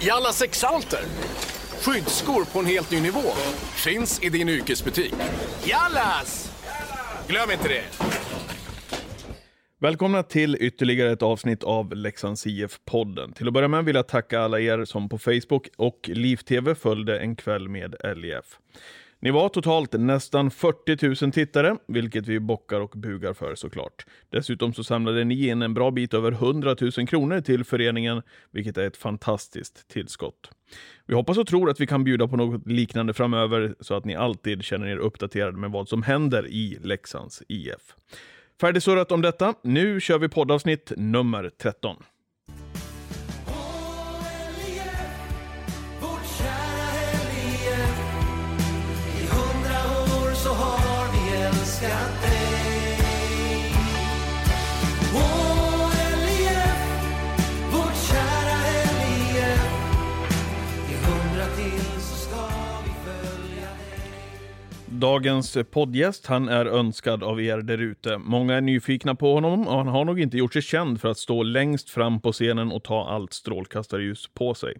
Jallas Sexalter. Skyddsskor på en helt ny nivå. Finns i din yrkesbutik. Jallas! Glöm inte det. Välkomna till ytterligare ett avsnitt av Leksands IF-podden. Till att börja med vill jag tacka alla er som på Facebook och LivTV följde en kväll med LIF. Ni var totalt nästan 40 000 tittare, vilket vi bockar och bugar för såklart. Dessutom så samlade ni in en bra bit över 100 000 kronor till föreningen, vilket är ett fantastiskt tillskott. Vi hoppas och tror att vi kan bjuda på något liknande framöver, så att ni alltid känner er uppdaterade med vad som händer i Leksands IF. Färdigsurrat om detta. Nu kör vi poddavsnitt nummer 13. Dagens poddgäst, han är önskad av er därute. Många är nyfikna på honom och han har nog inte gjort sig känd för att stå längst fram på scenen och ta allt strålkastarljus på sig.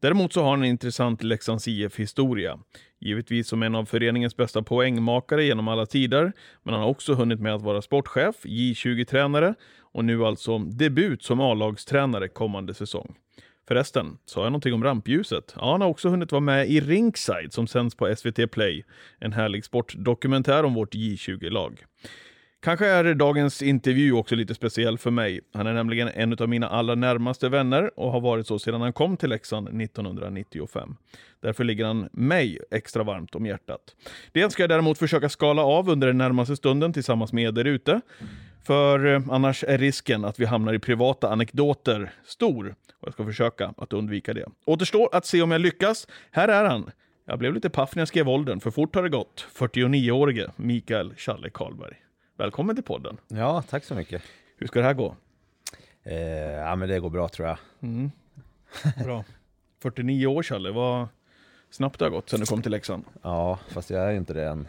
Däremot så har han en intressant Leksands IF-historia. Givetvis som en av föreningens bästa poängmakare genom alla tider, men han har också hunnit med att vara sportchef, J20-tränare och nu alltså debut som A-lagstränare kommande säsong. Förresten, sa jag någonting om rampljuset? Ja, han har också hunnit vara med i Ringside som sänds på SVT Play. En härlig sportdokumentär om vårt J20-lag. Kanske är dagens intervju också lite speciell för mig. Han är nämligen en av mina allra närmaste vänner och har varit så sedan han kom till Leksand 1995. Därför ligger han mig extra varmt om hjärtat. Det ska jag däremot försöka skala av under den närmaste stunden tillsammans med er där ute. För eh, annars är risken att vi hamnar i privata anekdoter stor. Och jag ska försöka att undvika det. Återstår att se om jag lyckas. Här är han. Jag blev lite paff när jag skrev åldern, för fort har det gått. 49-årige Mikael Challe Karlberg. Välkommen till podden. Ja, tack så mycket. Hur ska det här gå? Eh, ja, men det går bra tror jag. Bra. 49 år Challe, vad snabbt det har gått sedan du kom till Leksand. Ja, fast jag är inte det än.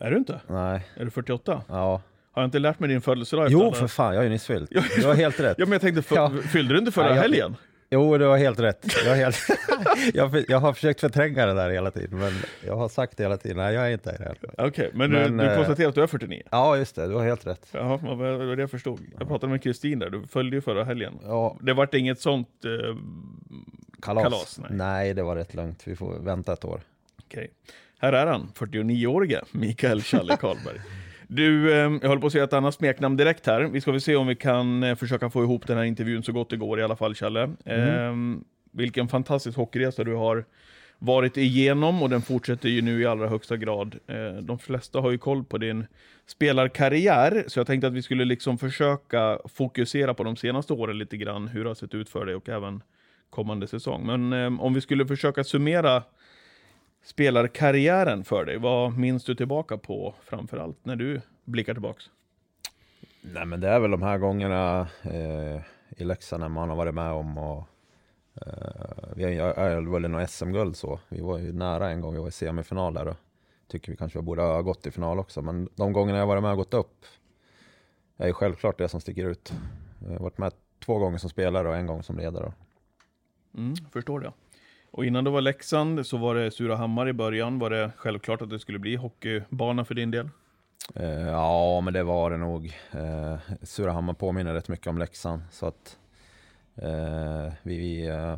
Är du inte? Nej, Är du 48? ja. Har jag inte lärt mig din födelsedag? Jo, för fan, jag är ju nyss fylld. Du har helt rätt. Ja, men jag tänkte, fyllde du inte förra Ja, jag- helgen? Jo, du har helt rätt. Jag, har helt... jag, jag har försökt förtränga det där hela tiden, men jag har sagt det hela tiden. Nej, jag är inte det. Okej, men, Men, du, du eh, konstaterar att du är 49? Ja, just det. Du har helt rätt. Jaha, vad var det jag förstod. Jag pratade med Kristin där, du följde ju förra helgen. Ja, Det vart inget sånt... Eh, kalas. Kalas, nej. nej. det var rätt lugnt. Vi får vänta ett år. Okej. Här är han, 49-årige Mikael Challe Karlberg. Du, eh, jag håller på att säga ett annat smeknamn direkt här. Vi ska väl se om vi kan eh, försöka få ihop den här intervjun så gott det går i alla fall, Challe. Eh, vilken fantastisk hockeyresa du har varit igenom och den fortsätter ju nu i allra högsta grad. Eh, de flesta har ju koll på din spelarkarriär, så jag tänkte att vi skulle liksom försöka fokusera på de senaste åren lite grann, hur det har sett ut för dig och även kommande säsong. Men eh, om vi skulle försöka summera spelarkarriären för dig? Vad minns du tillbaka på framförallt när du blickar tillbaks? Nej, men det är väl de här gångerna eh, i Leksand när man har varit med om och eh, vi har har väl något SM-guld så. Vi var ju nära en gång, vi var i semifinal där och tycker vi kanske borde ha gått i final också. Men de gångerna jag varit med och gått upp är ju självklart det som sticker ut. Jag har varit med två gånger som spelare och en gång som ledare. Mm, förstår det. Och innan du var Leksand så var det Surahammar i början. Var det självklart att det skulle bli hockeybana för din del? Eh, ja, men det var det nog. Eh, Surahammar påminner rätt mycket om Leksand. Så att, eh, vi, vi, eh,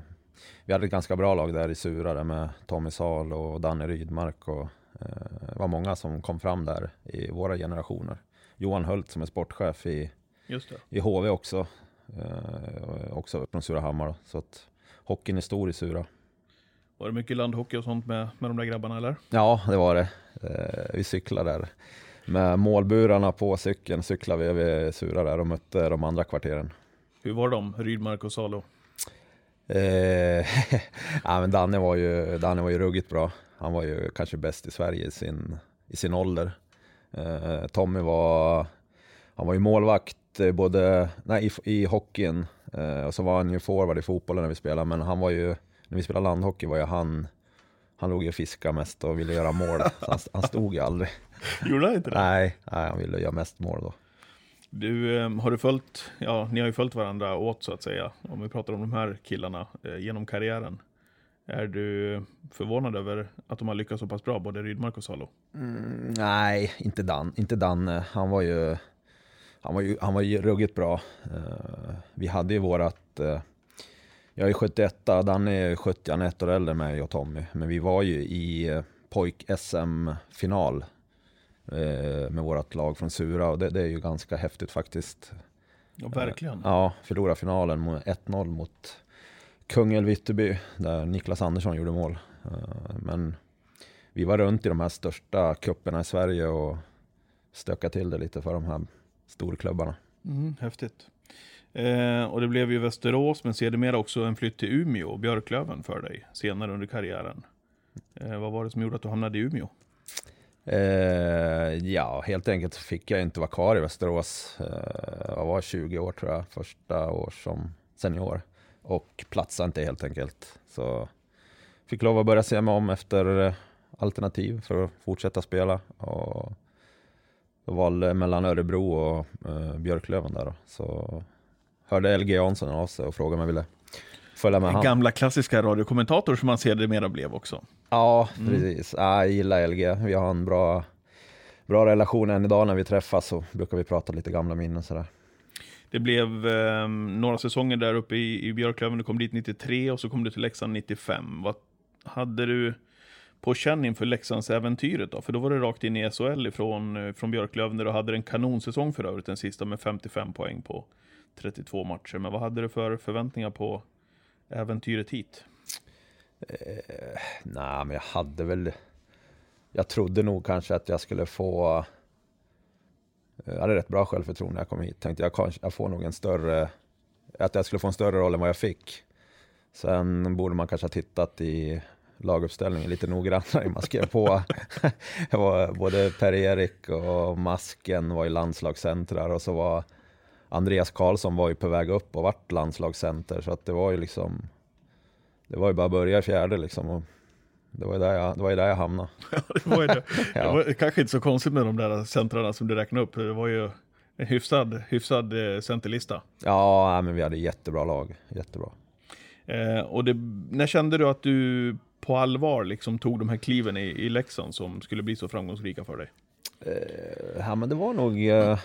vi hade ett ganska bra lag där i Sura där med Tommy Sal och Danne Rydmark. Och, eh, det var många som kom fram där i våra generationer. Johan Hult som är sportchef i, det. i HV också. Eh, också från Surahammar. då. Så att hockeyn är stor i Sura. Var det mycket landhockey och sånt med, med de där grabbarna eller? Ja, det var det. Eh, vi cyklade där. Med målburarna på cykeln cyklade vi över Sura där och mötte de andra kvarteren. Hur var de, Rydmark och Salo? Eh, ja, men Danne, var ju, Danne var ju ruggigt bra. Han var ju kanske bäst i Sverige i sin, i sin ålder. Eh, Tommy var, han var ju målvakt både nej, i, i hockeyn eh, och så var han ju forward i fotbollen när vi spelade. Men han var ju, när vi spelade landhockey var ju han, han låg ju och fiskade mest och ville göra mål. Han, han stod ju aldrig. Gjorde han inte det? Nej, nej, han ville göra mest mål då. Du, eh, har du följt, ja, ni har ju följt varandra åt så att säga, om vi pratar om de här killarna eh, genom karriären. Är du förvånad över att de har lyckats så pass bra, både Rydmark och Salo? Mm, nej, inte, Dan, inte Danne. Han var ju, han var ju, han var ju ruggigt bra. Eh, vi hade ju vårat, eh, jag är 71, Danne är 70, han är ett år äldre än mig och Tommy. Men vi var ju i eh, pojk-SM-final eh, med vårt lag från Sura och det, det är ju ganska häftigt faktiskt. Ja, verkligen. Ja, förlora finalen med 1-0 mot Kungälv Ytterby där Niklas Andersson gjorde mål. Eh, Men vi var runt i de här största kupperna i Sverige och stökade till det lite för de här storklubbarna. Mm, häftigt. Eh, och det blev ju Västerås, men sedermera också en flytt till Umeå och Björklöven för dig senare under karriären. Eh, vad var det som gjorde att du hamnade i Umeå? Eh, ja, helt enkelt så fick jag inte vara kvar i Västerås. Eh, jag var 20 år tror jag, första år som senior. Och platsade inte helt enkelt. Så fick lov att börja se mig om efter eh, alternativ för att fortsätta spela. Och då valde mellan Örebro och eh, Björklöven där då. Så hörde LG Jansson av sig och frågade om jag ville följa med han. Gamla klassiska radiokommentator som man sedermera blev också. Ja, precis. Ja, jag gillar LG. Vi har en bra, bra relation än idag när vi träffas så brukar vi prata lite gamla minnen sådär. Det blev eh, några säsonger där uppe i, i Björklöven. Du kom dit 93 och så kom du till Leksand 95. Vad hade du på känn inför Leksandsäventyret då? För då var det rakt in i SHL ifrån, eh, från Björklöven där du hade en kanonsäsong för övrigt, den sista med 55 poäng på 32 matcher. Men vad hade du för förväntningar på äventyret hit? Eh, nej, men jag hade väl... Jag trodde nog kanske att jag skulle få... Eh, jag hade rätt bra självförtroende när jag kom hit. Tänkte jag kanske jag får nog en större... Att jag skulle få en större roll än vad jag fick. Sen borde man kanske ha tittat i laguppställningen lite noggrannare. Man skrev på. Både Per-Erik och Masken var i landslagscentrar och så var Andreas Karlsson var ju på väg upp och vart landslagscenter. Så att det var ju liksom... Det var ju bara att börja fjärde liksom. Och det var ju där jag, det var där jag hamnade. det var ju det. Ja. det var kanske inte så konstigt med de där centrarna som du räknade upp. Det var ju en hyfsad, hyfsad eh, centerlista. Ja, men vi hade jättebra lag. Jättebra. Eh, och det, när kände du att du på allvar liksom tog de här kliven i, i Leksand som skulle bli så framgångsrika för dig? Eh, ja, men det var nog... Eh,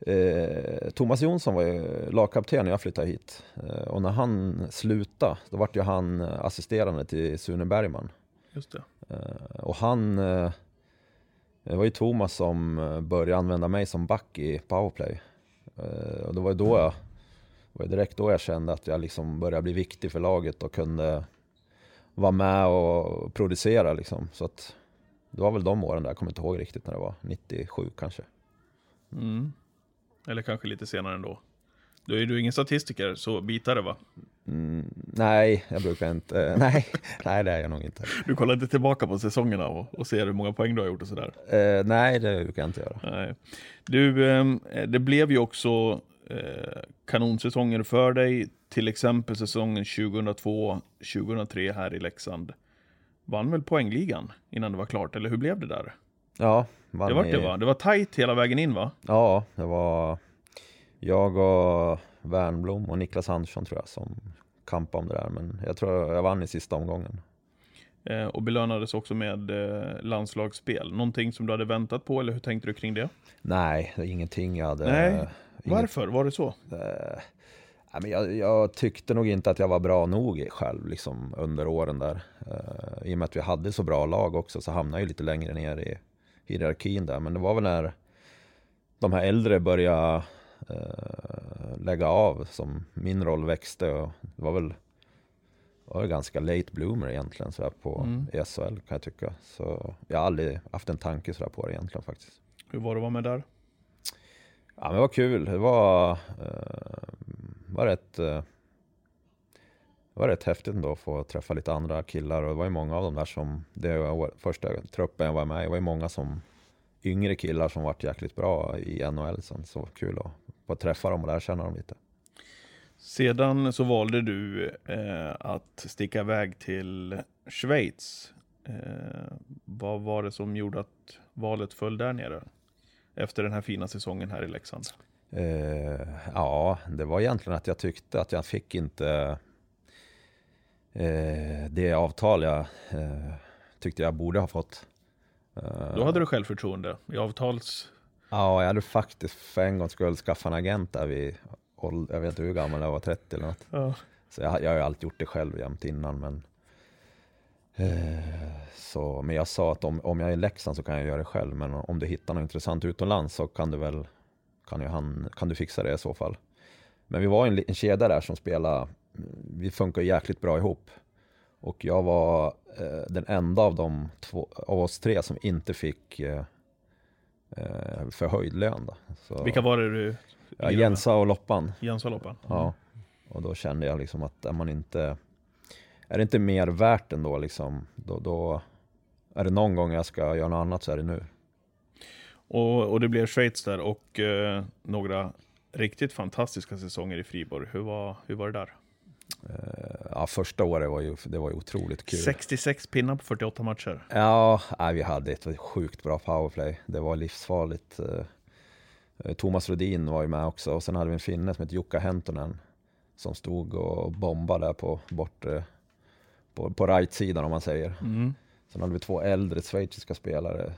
eh, Thomas Jonsson var ju lagkapten när jag flyttade hit. Eh, och när han slutade, då vart ju han assisterande till Sune Bergman. Just det. Eh, och han... Eh, det var ju Thomas som började använda mig som back i powerplay. Och det var ju då jag... Det var direkt då jag kände att jag liksom började bli viktig för laget och kunde vara med och producera liksom. Så att det var väl de åren där, jag kommer inte ihåg riktigt när det var, 97 kanske. Mm. Eller kanske lite senare ändå. Du är du ingen statistiker, så bitare va? Mm, nej, jag brukar inte, nej, nej det är jag nog inte. Du kollar inte tillbaka på säsongerna och, och ser hur många poäng du har gjort och sådär? Eh, nej, det brukar jag inte göra. Nej. Du, ehm, det blev ju också eh, kanonsäsonger för dig. Till exempel säsongen 2002-2003 här i Leksand. Vann väl poängligan innan det var klart, eller hur blev det där? Ja, vann Det var i- det va? Det var tajt hela vägen in va? Ja, det var jag och Wernbloom och Niklas Andersson tror jag som kampade om det där. Men jag tror jag vann i sista omgången. Eh, och belönades också med eh, landslagsspel. Någonting som du hade väntat på, eller hur tänkte du kring det? Nej, det är ingenting jag hade... Nej, inget, Varför? Var det så? eh, nej, men jag, jag tyckte nog inte att jag var bra nog själv liksom, under åren där. Eh, I och med att vi hade så bra lag också så hamnade jag ju lite längre ner i hierarkin där. Men det var väl när de här äldre började eh, lägga av som min roll växte. Och det var väl väl ganska late bloomer egentligen så här på Mm. SHL kan jag tycka. Så jag har aldrig haft en tanke så här på det egentligen faktiskt. Hur var det att vara med där? Ja men det var kul. Det var, eh, var rätt eh, det var rätt häftigt ändå att få träffa lite andra killar och det var ju många av dem där som, det var första truppen jag var med i, det var ju många som yngre killar som varit jäkligt bra i NHL sen. Så kul att få träffa dem och lära känna dem lite. Sedan så valde du eh, att sticka iväg till Schweiz. Eh, vad var det som gjorde att valet föll där nere? Efter den här fina säsongen här i Leksand. Eh, ja, det var egentligen att jag tyckte att jag fick inte det avtal jag eh, tyckte jag borde ha fått. Eh, Då hade du självförtroende i avtals... Ja, jag hade faktiskt för en gångs skull skaffat en agent där vid, jag vet inte hur gammal jag var, 30 eller något. Ja. Så jag, jag har ju alltid gjort det själv jämt innan. Men, eh, så, men jag sa att om, om jag är i Leksand så kan jag göra det själv. Men om du hittar något intressant utomlands så kan du väl kan, ju han, kan du fixa det i så fall. Men vi var en, en kedja där som spelade, vi funkar jäkligt bra ihop. Och jag var eh, den enda av de två, av oss tre som inte fick eh, eh, förhöjd lön. Då. Så, Vilka var det du... ja, Jensa och Loppan. Jens och Loppan? Ja, och då kände jag liksom att är man inte Är det inte mer värt ändå liksom då, då Är det någon gång jag ska göra något annat så är det nu Och, och det blev Schweiz där och eh, några riktigt fantastiska säsonger i Friborg. Hur var, hur var det där? Eh, Ja första året var ju, det var ju otroligt kul 66 pinnar på 48 matcher. Ja, nej, vi hade ett sjukt bra powerplay Det var livsfarligt eh, eh, Thomas Rodin var ju med också och sen hade vi en finne som hette Jukka Hentonen Som stod och bombade på bort På, på right-sidan om man säger Mm. Sen hade vi två äldre schweiziska spelare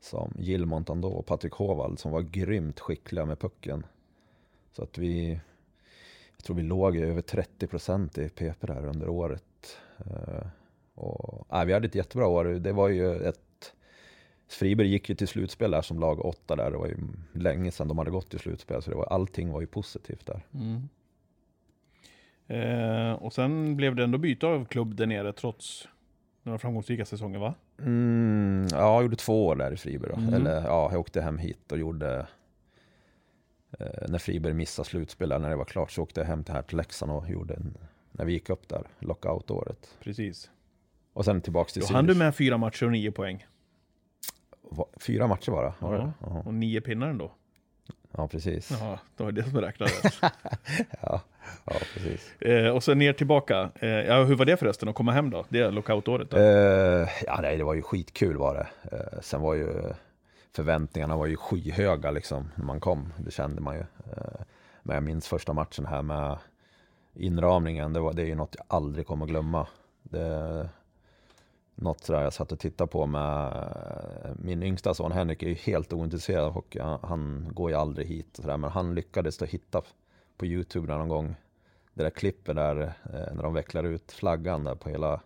som Jill Montando och Patrik Håvald som var grymt skickliga med pucken. Så att vi, jag tror vi låg i över 30% i PP där under året. Eh, och, nej, vi hade ett jättebra år. Det var ju ett Friberg gick ju till slutspel där som lag åtta där. Det var ju länge sedan de hade gått till slutspel så det var, allting var ju positivt där. Mm. Eh, och sen blev det ändå byte av klubb där nere trots några framgångsrika säsonger va? Mm, ja, jag gjorde två år där i Friberg. Mm. Eller ja, jag åkte hem hit och gjorde... Eh, när Friberg missade slutspel, när det var klart, så åkte jag hem till här till Leksand och gjorde en... När vi gick upp där, lockout-året. Precis. Och sen tillbaks till Då hann du med fyra matcher och nio poäng. Va- Fyra matcher bara? Var det? Ja. Och nio pinnar ändå. Ja, precis. Ja, det var det som räknades. Ja, ja precis. eh, och sen ner tillbaka. Eh, ja, hur var det förresten att komma hem då? Det lockoutåret då? Eh, ja, nej, det var ju skitkul var det. Eh, sen var ju förväntningarna var ju skyhöga liksom när man kom. Det kände man ju. Eh, men jag minns första matchen här med inramningen. Det, var, det är ju något jag aldrig kommer att glömma. Det, något sådär jag satt och tittade på med eh, min yngsta son Henrik är ju helt ointresserad av hockey. Han, går ju aldrig hit och sådär. Men han lyckades då hitta på Youtube någon gång det där klippet där eh, när de vecklar ut flaggan där på hela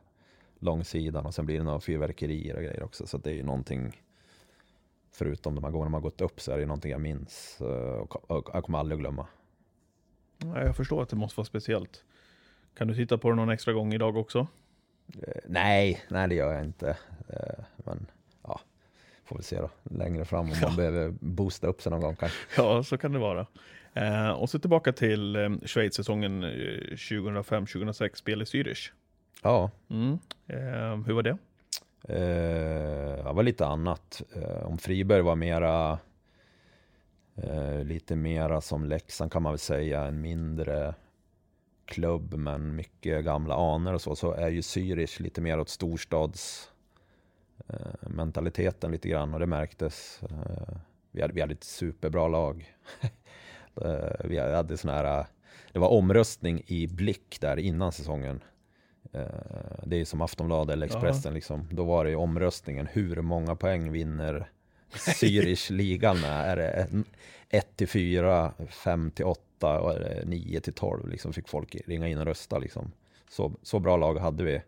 långsidan och sen blir det några fyrverkerier och grejer också. Så det är ju någonting, förutom de här gångerna man gått upp så är det någonting jag minns eh, och, jag kommer aldrig att glömma. Ja, jag förstår att det måste vara speciellt. Kan du titta på det någon extra gång idag också? Eh, nej, nej det gör jag inte. Eh, men ja, får väl se då längre fram om man behöver boosta upp sig någon gång kanske. Ja, så kan det vara. Och så tillbaka till Schweiz-säsongen eh, 2005-2006, spel i Zürich. Ja, Mm. Hur var det? Eh, det var lite annat. Eh, om Friberg var mera eh, lite mera som Leksand kan man väl säga, en mindre klubb men mycket gamla anor och så, så är ju Zürich lite mer åt storstadsmentaliteten eh, lite grann och det märktes. Eh, vi, hade, vi hade ett superbra lag. Eh, vi hade sån här, eh, det var omröstning i blick där innan säsongen. Eh, Det är som Aftonbladet eller Expressen liksom. Då var det ju omröstningen. Hur många poäng vinner Zürich ligan med? Är det 1 till 4, 5 till 8 och är det 9 till 12? Liksom fick folk ringa in och rösta liksom. Så, så bra lag hade vi.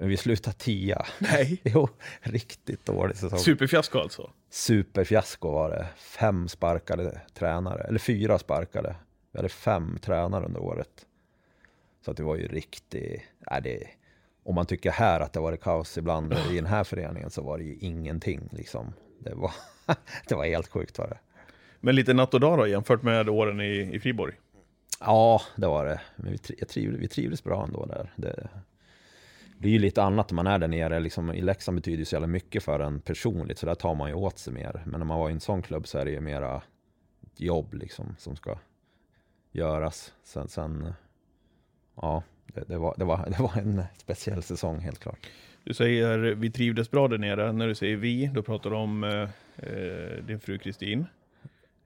Men vi slutade 10. Nej. Jo, riktigt dålig säsong. Superfiasko alltså? Superfiasko var det. Fem sparkade tränare, eller fyra sparkade. Vi hade fem tränare under året. Så att det var ju riktigt, det, om man tycker här att det var kaos ibland i den här föreningen så var det ju ingenting liksom. Det var, det var helt sjukt var det. Men lite natt och dag då jämfört med åren i, i Friborg? Ja, det var det. Men vi, jag trivdes, vi trivdes bra ändå där. Det blir ju lite annat när man är där nere. Liksom, I Leksand betyder det så jävla mycket för en personligt, så där tar man ju åt sig mer. Men när man var i en sån klubb så är det ju mera jobb liksom som ska göras. Sen, sen ja, det, det, var, det, var, det var en speciell säsong helt klart. Du säger vi trivdes bra där nere. När du säger vi, då pratar du om eh, eh, din fru Kristin.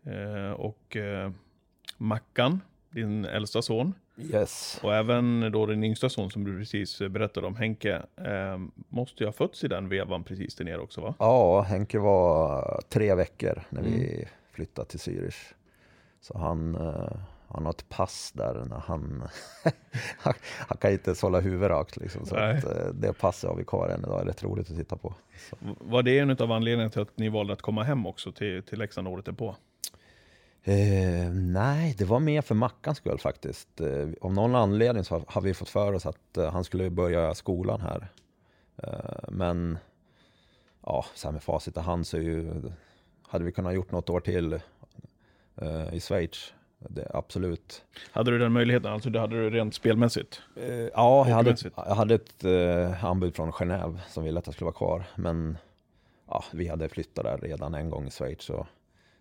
Eh, och eh, Mackan, din äldsta son. Yes. Och även då din yngsta son som du precis berättade om, Henke, eh, måste ju ha fötts i den vevan precis där nere också va? Ja, Henke var tre veckor när vi Mm. flyttade till Zürich. Så han, eh, han har ett pass där när han, han, han kan inte ens hålla huvudet rakt liksom. Så att, eh, det passet har vi kvar än idag, det är rätt roligt att titta på. Så. Var det en av anledningarna till att ni valde att komma hem också till, till Leksand året därpå? Eh, nej, det var mer för Mackans skull faktiskt. Eh, av någon anledning så har, har vi fått för oss att eh, han skulle börja skolan här. Eh, men ja, så här med facit i hand så är ju, hade vi kunnat gjort något år till eh, i Schweiz. Det, absolut. Hade du den möjligheten? Alltså det hade du rent spelmässigt? Eh, ja, jag hade, ett, jag hade ett eh, anbud från Genève som ville att jag skulle vara kvar. Men ja, vi hade flyttat där redan en gång i Schweiz. Så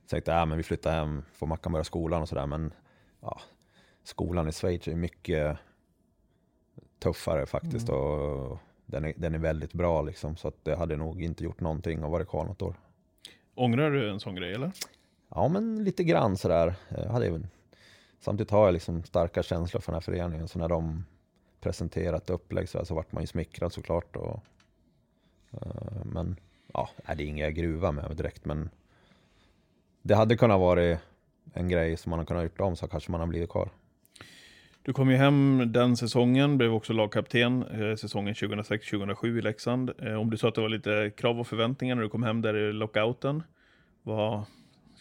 tänkte jag, ja, men vi flyttar hem, får Mackan börja skolan och sådär. Men ja, skolan i Schweiz är mycket tuffare faktiskt. Och den är, den är väldigt bra liksom. Så att det hade nog inte gjort någonting att vara kvar något år. Ångrar du en sån grej eller? Ja, men lite grann sådär. Jag hade ju, samtidigt har jag liksom starka känslor för den här föreningen. Så när de presenterat upplägg så, så vart man ju smickrad såklart. Och, eh, men ja, det är inga gruva med direkt. Men det hade kunnat vara en grej som man hade kunnat gjort om så kanske man har blivit kvar. Du kom ju hem den säsongen, blev också lagkapten eh, säsongen 2006-2007 i Leksand. Om du sa att det var lite krav och förväntningar när du kom hem där i lockouten, vad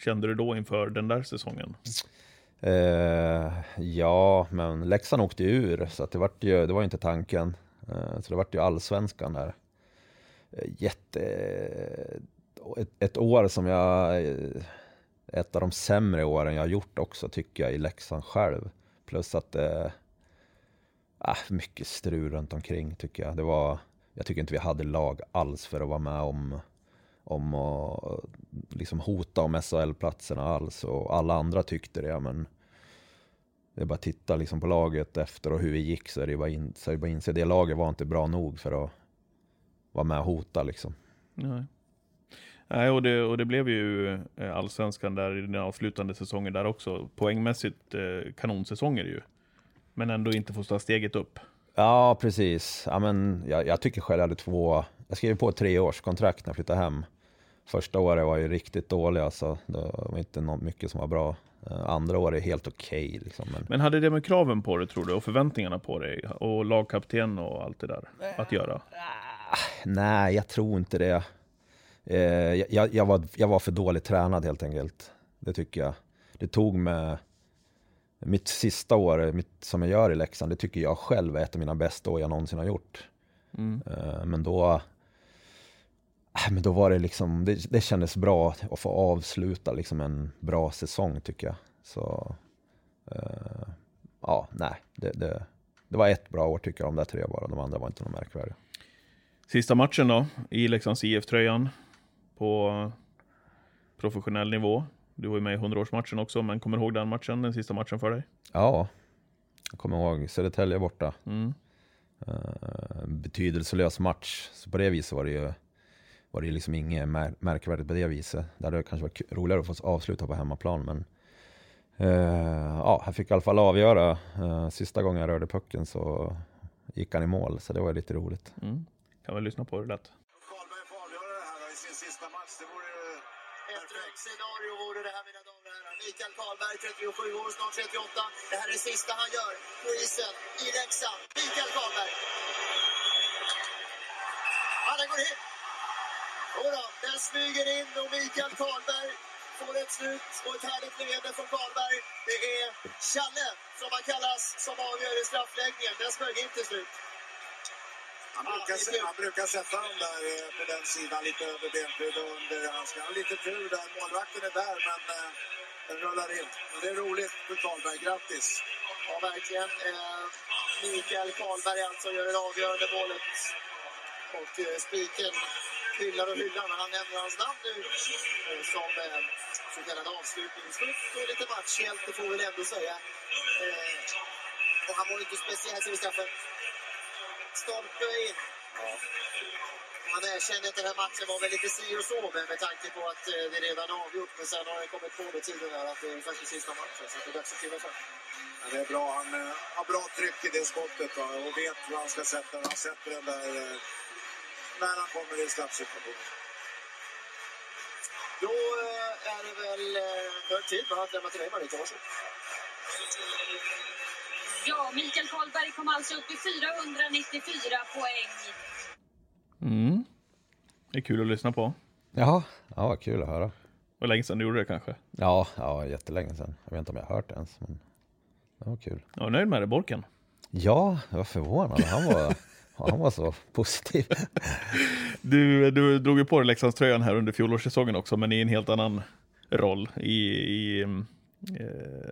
kände du då inför den där säsongen? Eh, ja, men Leksand åkte ju ur så att det, vart ju, det var ju inte tanken. Eh, så det vart ju allsvenskan där. Eh, jätte... Ett, ett år som jag... Eh, ett av de sämre åren jag har gjort också tycker jag i Leksand själv. Plus att det... Äh, mycket strul runt omkring tycker jag. Det var... Jag tycker inte vi hade lag alls för att vara med om om att liksom hota om SHL-platserna alls och alla andra tyckte det men det är bara att titta liksom på laget efter och hur vi gick så är det bara, in, så är det bara inse det laget var inte bra nog för att vara med och hota liksom. Nej. Nej, och det, och det blev ju eh, allsvenskan där i den avslutande säsongen där också. Poängmässigt eh, kanonsäsonger ju. Men ändå inte få ta steget upp. Ja, precis. Ja, men jag, jag tycker själv jag hade två, jag skrev på ett treårskontrakt när jag flyttade hem. Första året var ju riktigt dålig alltså. Det var inte något mycket som var bra. Eh, Andra året är helt okej liksom. Men... Men hade det med kraven på dig tror du? Och förväntningarna på dig? Och lagkapten och allt det där att göra? Nej, jag tror inte det. Eh, jag, jag, var, jag var för dåligt tränad helt enkelt. Det tycker jag. Det tog mig... Mitt sista år mitt, som jag gör i Leksand, det tycker jag själv är ett av mina bästa år jag någonsin har gjort. Mm. Eh, men då... äh, Men då var det liksom, det, det kändes bra att få avsluta liksom en bra säsong tycker jag. Så... eh, ja, nej. Det, det, det var ett bra år tycker jag, de där tre bara. De andra var inte något märkvärdiga. Sista matchen då, i Leksands IF-tröjan. På professionell nivå. Du var ju med i 100-årsmatchen också, men kommer du ihåg den matchen? Den sista matchen för dig? Ja, jag kommer ihåg Södertälje borta. Mm. Uh, betydelselös match. Så på det viset var det ju, var det liksom inget mär märkvärdigt på det viset. Det hade kanske varit roligare att få avsluta på hemmaplan. Men uh, ja, jag fick i alla fall avgöra. Uh, sista gången jag rörde pucken så gick han i mål. Så det var lite roligt. Mm. Kan väl lyssna på hur det lät. Karlberg får avgöra det här i sin sista match. Det vore Ett drömscenario vore det här mina damer och herrar. Mikael Karlberg, 37 år, snart 38. Det här är det sista han gör på isen i Leksand. Mikael Karlberg. Den går in. Jodå, den smyger in och Mikael Karlberg får ett slut och ett härligt leende från Karlberg. Det är Challe, som han kallas, som avgör i straffläggningen. Den smög in till slut. Han brukar, är han brukar sätta dem där eh, på den sidan lite över benskydd och under. Han har lite tur där. Målvakten är där, men eh, den rullar in. Och det är roligt för Karlberg. Grattis! Ja, verkligen. Eh, Mikael Karlberg alltså gör det avgörande målet. Och eh, spiken hyllar och hyllar, men han nämner hans namn nu eh, som eh, så kallad avslutningsskytt och lite matchhjälte får vi väl ändå säga. Eh, och han var ju inte speciellt i straffen. stolpe in. Han erkände att den här matchen var väl lite si och så med, med tanke på att eh, det redan är avgjort. Men sen har det kommit på det tiden där att det är faktiskt sista matchen. Så det är dags att kliva fram. Ja, det är bra. Han eh, har bra tryck i det skottet då, och vet hur han ska sätta den. Han sätter den där eh, när han kommer i straffsituation. Då eh, är det väl eh, hög tid va, att lämna till dig Marita. Varsågod. Ja, Mikael Karlberg kom alltså upp i 494 poäng. Mm. Det är kul att lyssna på. Ja, ja vad kul att höra. Och länge sedan du gjorde det kanske. Ja, ja, jättelänge sedan. Jag vet inte om jag har hört det ens, men det var kul. Jag är nöjd med det, Borken. Ja, jag var förvånad. Han var, han var så positiv. Du, du drog ju på dig Leksandströjan här under fjolårssäsongen också, men i en helt annan roll i, i eh,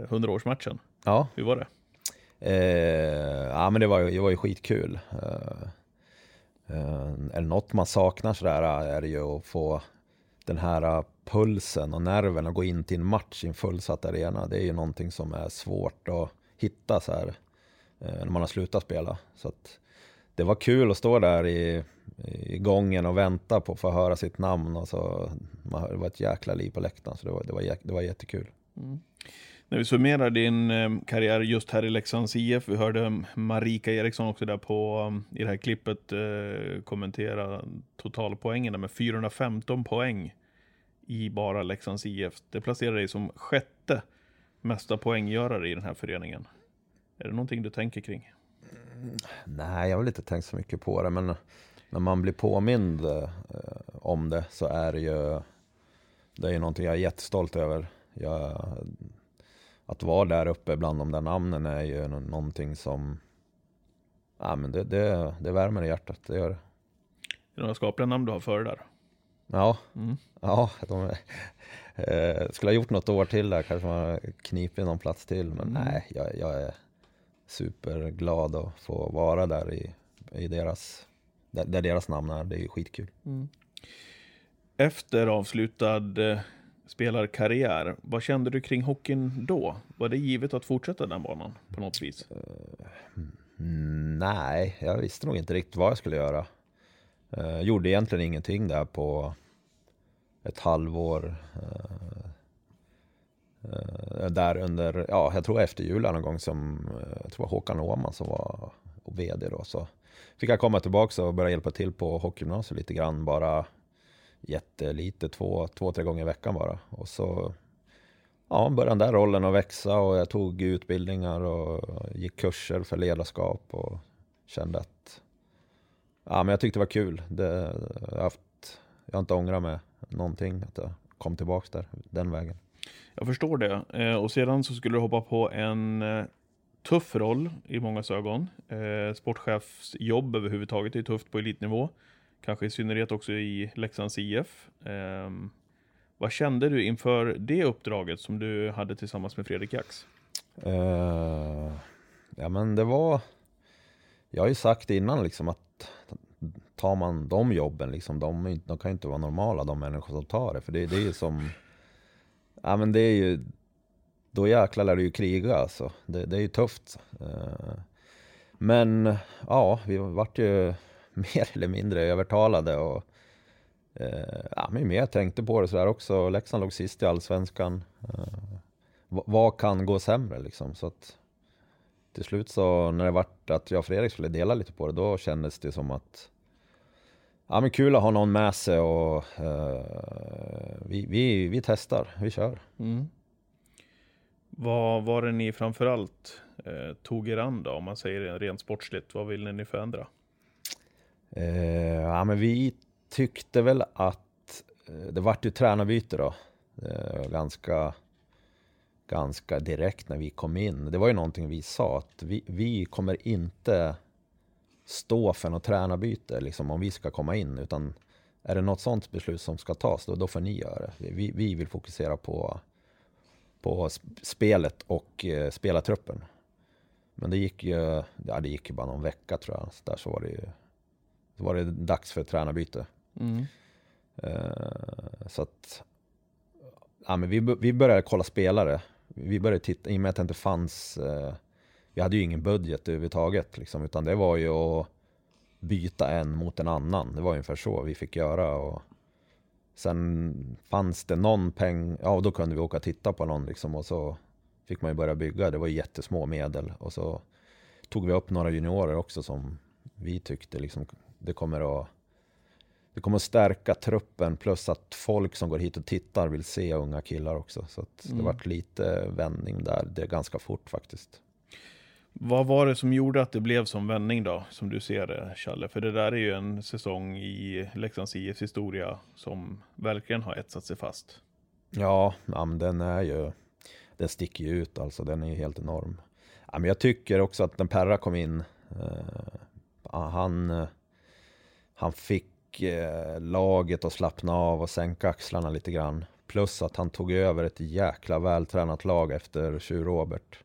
100-årsmatchen. Ja, Hur var det? Eh, ja men det var, det var ju skitkul. Eh, eh, är det något man saknar sådär är det ju att få den här pulsen och nerven att gå in till en match i en fullsatt arena. Det är ju någonting som är svårt att hitta så här eh, när man har slutat spela. Så att det var kul att stå där i, i gången och vänta på att få höra sitt namn. Och så, man- det var ett jäkla liv på läktaren så det var, det var, det var jättekul. När vi summerar din eh, karriär just här i Leksands IF, vi hörde Marika Eriksson också där på, um, i det här klippet eh, kommentera totalpoängen med 415 poäng i bara Leksands IF. Det placerar dig som sjätte mesta poänggörare i den här föreningen. Är det någonting du tänker kring? Nej, jag har väl inte tänkt så mycket på det, men när man blir påmind eh, om det så är det ju det är ju någonting jag är jättestolt över. Jag, att vara där uppe bland de där namnen är ju nå- någonting som ja, men det, det, det värmer i hjärtat, det gör det. Är det några skapliga namn du har före där? Ja, Mm. ja de, eh, skulle ha gjort något år till där, kanske man knipit någon plats till, men Mm. nej, jag, jag är superglad att få vara där i, i deras, där, där deras namn är, det är ju skitkul. Efter avslutad eh, spelarkarriär, vad kände du kring hockeyn då? Var det givet att fortsätta den banan på något vis? Mm, nej, jag visste nog inte riktigt vad jag skulle göra. Eh, gjorde egentligen ingenting där på ett halvår. Eh, där under, ja, jag tror efter julen någon gång som, eh, jag tror det var Håkan Åhman som var vd då. Så fick jag komma tillbaka och börja hjälpa till på hockeygymnasiet lite grann, bara jättelite, två, två, tre gånger i veckan bara. Och så ja, började den där rollen att växa och jag tog utbildningar och gick kurser för ledarskap och kände att ja, men jag tyckte det var kul. Det, jag, har haft, jag har inte ångrat mig någonting att jag kom tillbaka där, den vägen. Jag förstår det. Eh, och sedan så skulle du hoppa på en eh, tuff roll i många ögon. Eh, sportchefsjobb överhuvudtaget är tufft på elitnivå. Kanske i synnerhet också i Leksands IF. Eh, vad kände du inför det uppdraget som du hade tillsammans med Fredrik Jax? Uh, ja men det var, jag har ju sagt innan liksom att tar man de jobben, liksom, de, de kan ju inte vara normala de människor som tar det. För det, det är ju som, ja men det är ju, då jäklar lär du ju kriga alltså. Det, det är ju tufft. Eh, men ja, vi vart ju mer eller mindre övertalade och eh, ja, men mer tänkte på det sådär också. Leksand låg sist i Allsvenskan. Eh, vad- vad kan gå sämre liksom? Så att till slut så när det vart att jag och Fredrik skulle dela lite på det, då kändes det som att ja men kul att ha någon med sig och eh, vi, vi, vi testar, vi kör. Vad var det ni framförallt eh, tog er an då, om man säger det rent sportsligt? Vad ville ni förändra? Eh, ja men vi tyckte väl att eh, det vart ju tränarbyte då. Eh, ganska, ganska direkt när vi kom in. Det var ju någonting vi sa att vi, vi kommer inte stå för något tränarbyte liksom om vi ska komma in utan är det något sånt beslut som ska tas då, då får ni göra det. Vi, vi vill fokusera på, på sp- spelet och eh, spelartruppen. Men det gick ju, ja, det gick ju bara någon vecka tror jag. Så där så var det ju så var det dags för tränarbyte. Eh, så att, ja, men vi, vi började kolla spelare. Vi började titta, i och med att det inte fanns, eh, vi hade ju ingen budget överhuvudtaget liksom, utan det var ju att byta en mot en annan. Det var ungefär så vi fick göra. Och sen fanns det någon peng, ja då kunde vi åka och titta på någon liksom och så fick man ju börja bygga. Det var jättesmå medel och så tog vi upp några juniorer också som vi tyckte liksom det kommer att det kommer att stärka truppen plus att folk som går hit och tittar vill se unga killar också. Så det Mm. vart lite vändning där, det är ganska fort faktiskt. Vad var det som gjorde att det blev som vändning då, som du ser det, Challe? För det där är ju en säsong i Leksands IFs historia som verkligen har etsat sig fast. Ja, ja men den är ju, den sticker ju ut alltså, den är ju helt enorm. Ja, men jag tycker också att när Perra kom in, eh, han, han fick eh, laget att slappna av och sänka axlarna lite grann. Plus att han tog över ett jäkla vältränat lag efter Tjur Robert.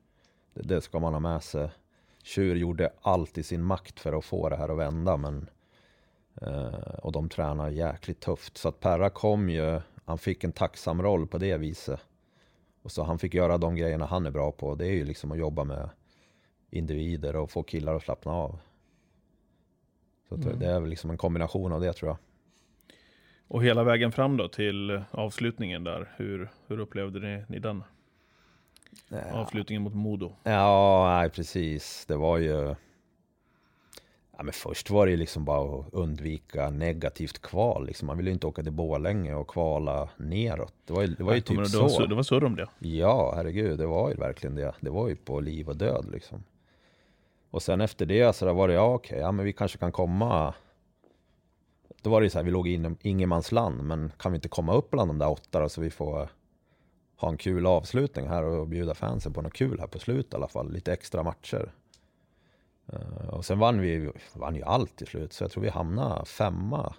Det, ska man ha med sig. Tjur gjorde allt i sin makt för att få det här att vända, men eh, och de tränar jäkligt tufft. Så att Perra kom ju, han fick en tacksam roll på det viset. Och så han fick göra de grejerna han är bra på. Det är ju liksom att jobba med individer och få killar att slappna av. Så att det är väl liksom en kombination av det tror jag. Och hela vägen fram då till avslutningen där, hur, hur upplevde ni, ni den? Avslutningen mot Modo. Ja, nej precis. Det var ju... Ja, men först var det ju liksom bara att undvika negativt kval. Liksom. Man ville ju inte åka till Borlänge och kvala neråt. Det var ju, det var ju Kommer typ det var så. sur- Det var surr om det. Ja, herregud, det var ju verkligen det. Det var ju på liv och död liksom. Och sen efter det så var det, ja okej, ja men vi kanske kan komma. Då var det ju så här, vi låg i in- ingenmansland, men kan vi inte komma upp bland de där åtta då, så vi får ha en kul avslutning här och bjuda fansen på något kul här på slutet i alla fall. Lite extra matcher. Eh, och sen vann vi vann ju allt till slut, så jag tror vi hamnade femma.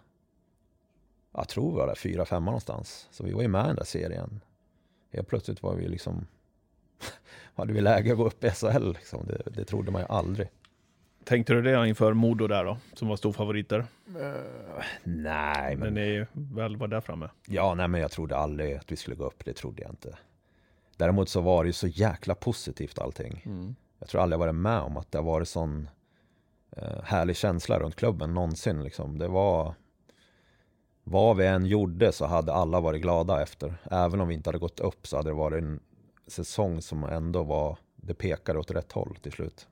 Jag tror vi var där fyra, femma någonstans. Så vi var ju med i den där serien. Helt plötsligt var vi liksom hade vi läge att gå upp i SHL liksom. det, det trodde man ju aldrig. Tänkte du det inför Modo där då, som var storfavoriter? Nej, När men, ni väl var där framme? ja, nej, men jag trodde aldrig att vi skulle gå upp. Det trodde jag inte. Däremot så var det ju så jäkla positivt allting. Jag tror aldrig jag varit med om att det har varit sån eh, härlig känsla runt klubben någonsin. Liksom. Det var vad vi än gjorde så hade alla varit glada efter. Även om vi inte hade gått upp så hade det varit en säsong som ändå var, det pekade åt rätt håll till slut.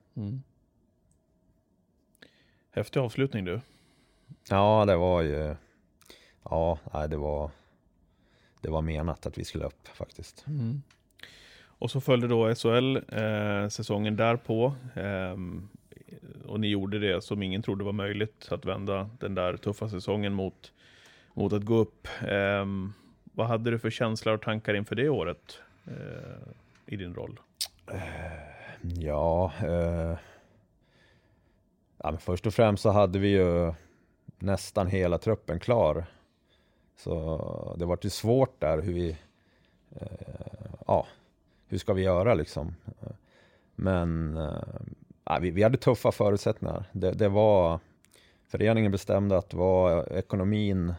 Häftig avslutning du. Ja, det var ju... Ja, nej, det var... Det var menat att vi skulle upp faktiskt. Och så följde då SHL eh, säsongen därpå. ehm, och ni gjorde det som ingen trodde var möjligt, att vända den där tuffa säsongen mot, mot att gå upp. Ehm, vad hade du för känslor och tankar inför det året eh, i din roll? Ja, eh, ja men först och främst så hade vi ju nästan hela truppen klar. Så det var ju svårt där hur vi... Eh, ja, hur ska vi göra liksom? Men eh, vi, vi hade tuffa förutsättningar. Det, det var... Föreningen bestämde att var, ekonomin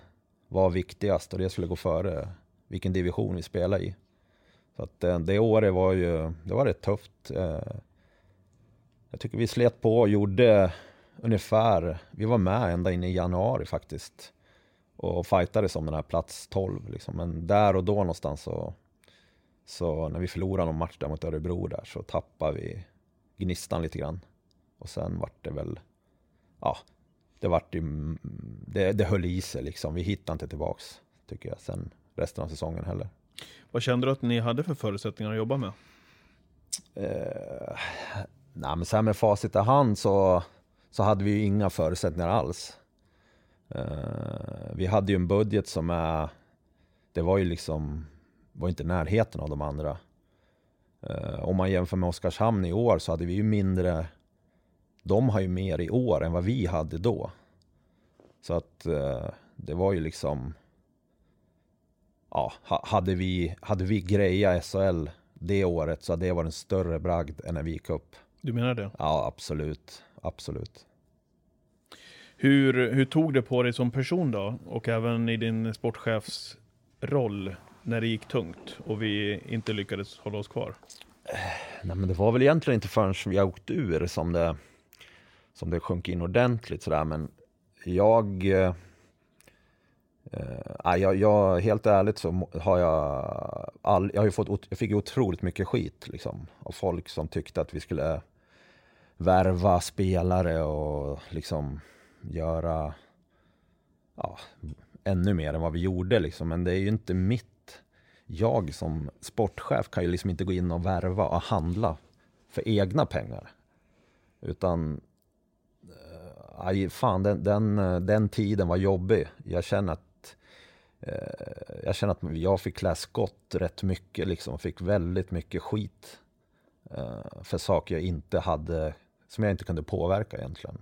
var viktigast och det skulle gå före vilken division vi spelade i. Så att det, det året var ju, det var rätt tufft. Eh, Jag tycker vi slet på och gjorde ungefär, vi var med ända in i januari faktiskt. Och fightades om den här plats 12 liksom. Men där och då någonstans så, så när vi förlorade någon match där mot Örebro där så tappade vi gnistan lite grann. Och sen vart det väl, ja, det vart ju, det, det höll i sig liksom. Vi hittade inte tillbaks tycker jag sen resten av säsongen heller. Vad kände du att ni hade för förutsättningar att jobba med? Eh, nej, men så här med facit i hand så, så hade vi ju inga förutsättningar alls. Eh, vi hade ju en budget som är, det var ju liksom, var inte i närheten av de andra. Eh, om man jämför med Oskarshamn i år så hade vi ju mindre, de har ju mer i år än vad vi hade då. Så att eh, det var ju liksom, ja, ha- hade vi, hade vi grejat SHL det året så hade det varit en större bragd än när vi gick upp. Du menar det? Ja, absolut. Absolut. Hur, hur tog det på dig som person då? Och även i din sportchefsroll när det gick tungt och vi inte lyckades hålla oss kvar? Nej, men det var väl egentligen inte förrän vi har åkt ur som det, som det sjönk in ordentligt sådär. Men jag, eh, eh, jag, jag, helt ärligt så har jag, all, jag, har ju fått, jag fick otroligt mycket skit liksom, av folk som tyckte att vi skulle värva spelare och liksom göra ja, ännu mer än vad vi gjorde. Liksom. Men det är ju inte mitt... Jag som sportchef kan ju liksom inte gå in och värva och handla för egna pengar. Utan, eh, aj, fan den, den, den tiden var jobbig. Jag känner att eh, jag känner att jag fick klä skott rätt mycket liksom. Fick väldigt mycket skit eh, för saker jag inte hade, som jag inte kunde påverka egentligen.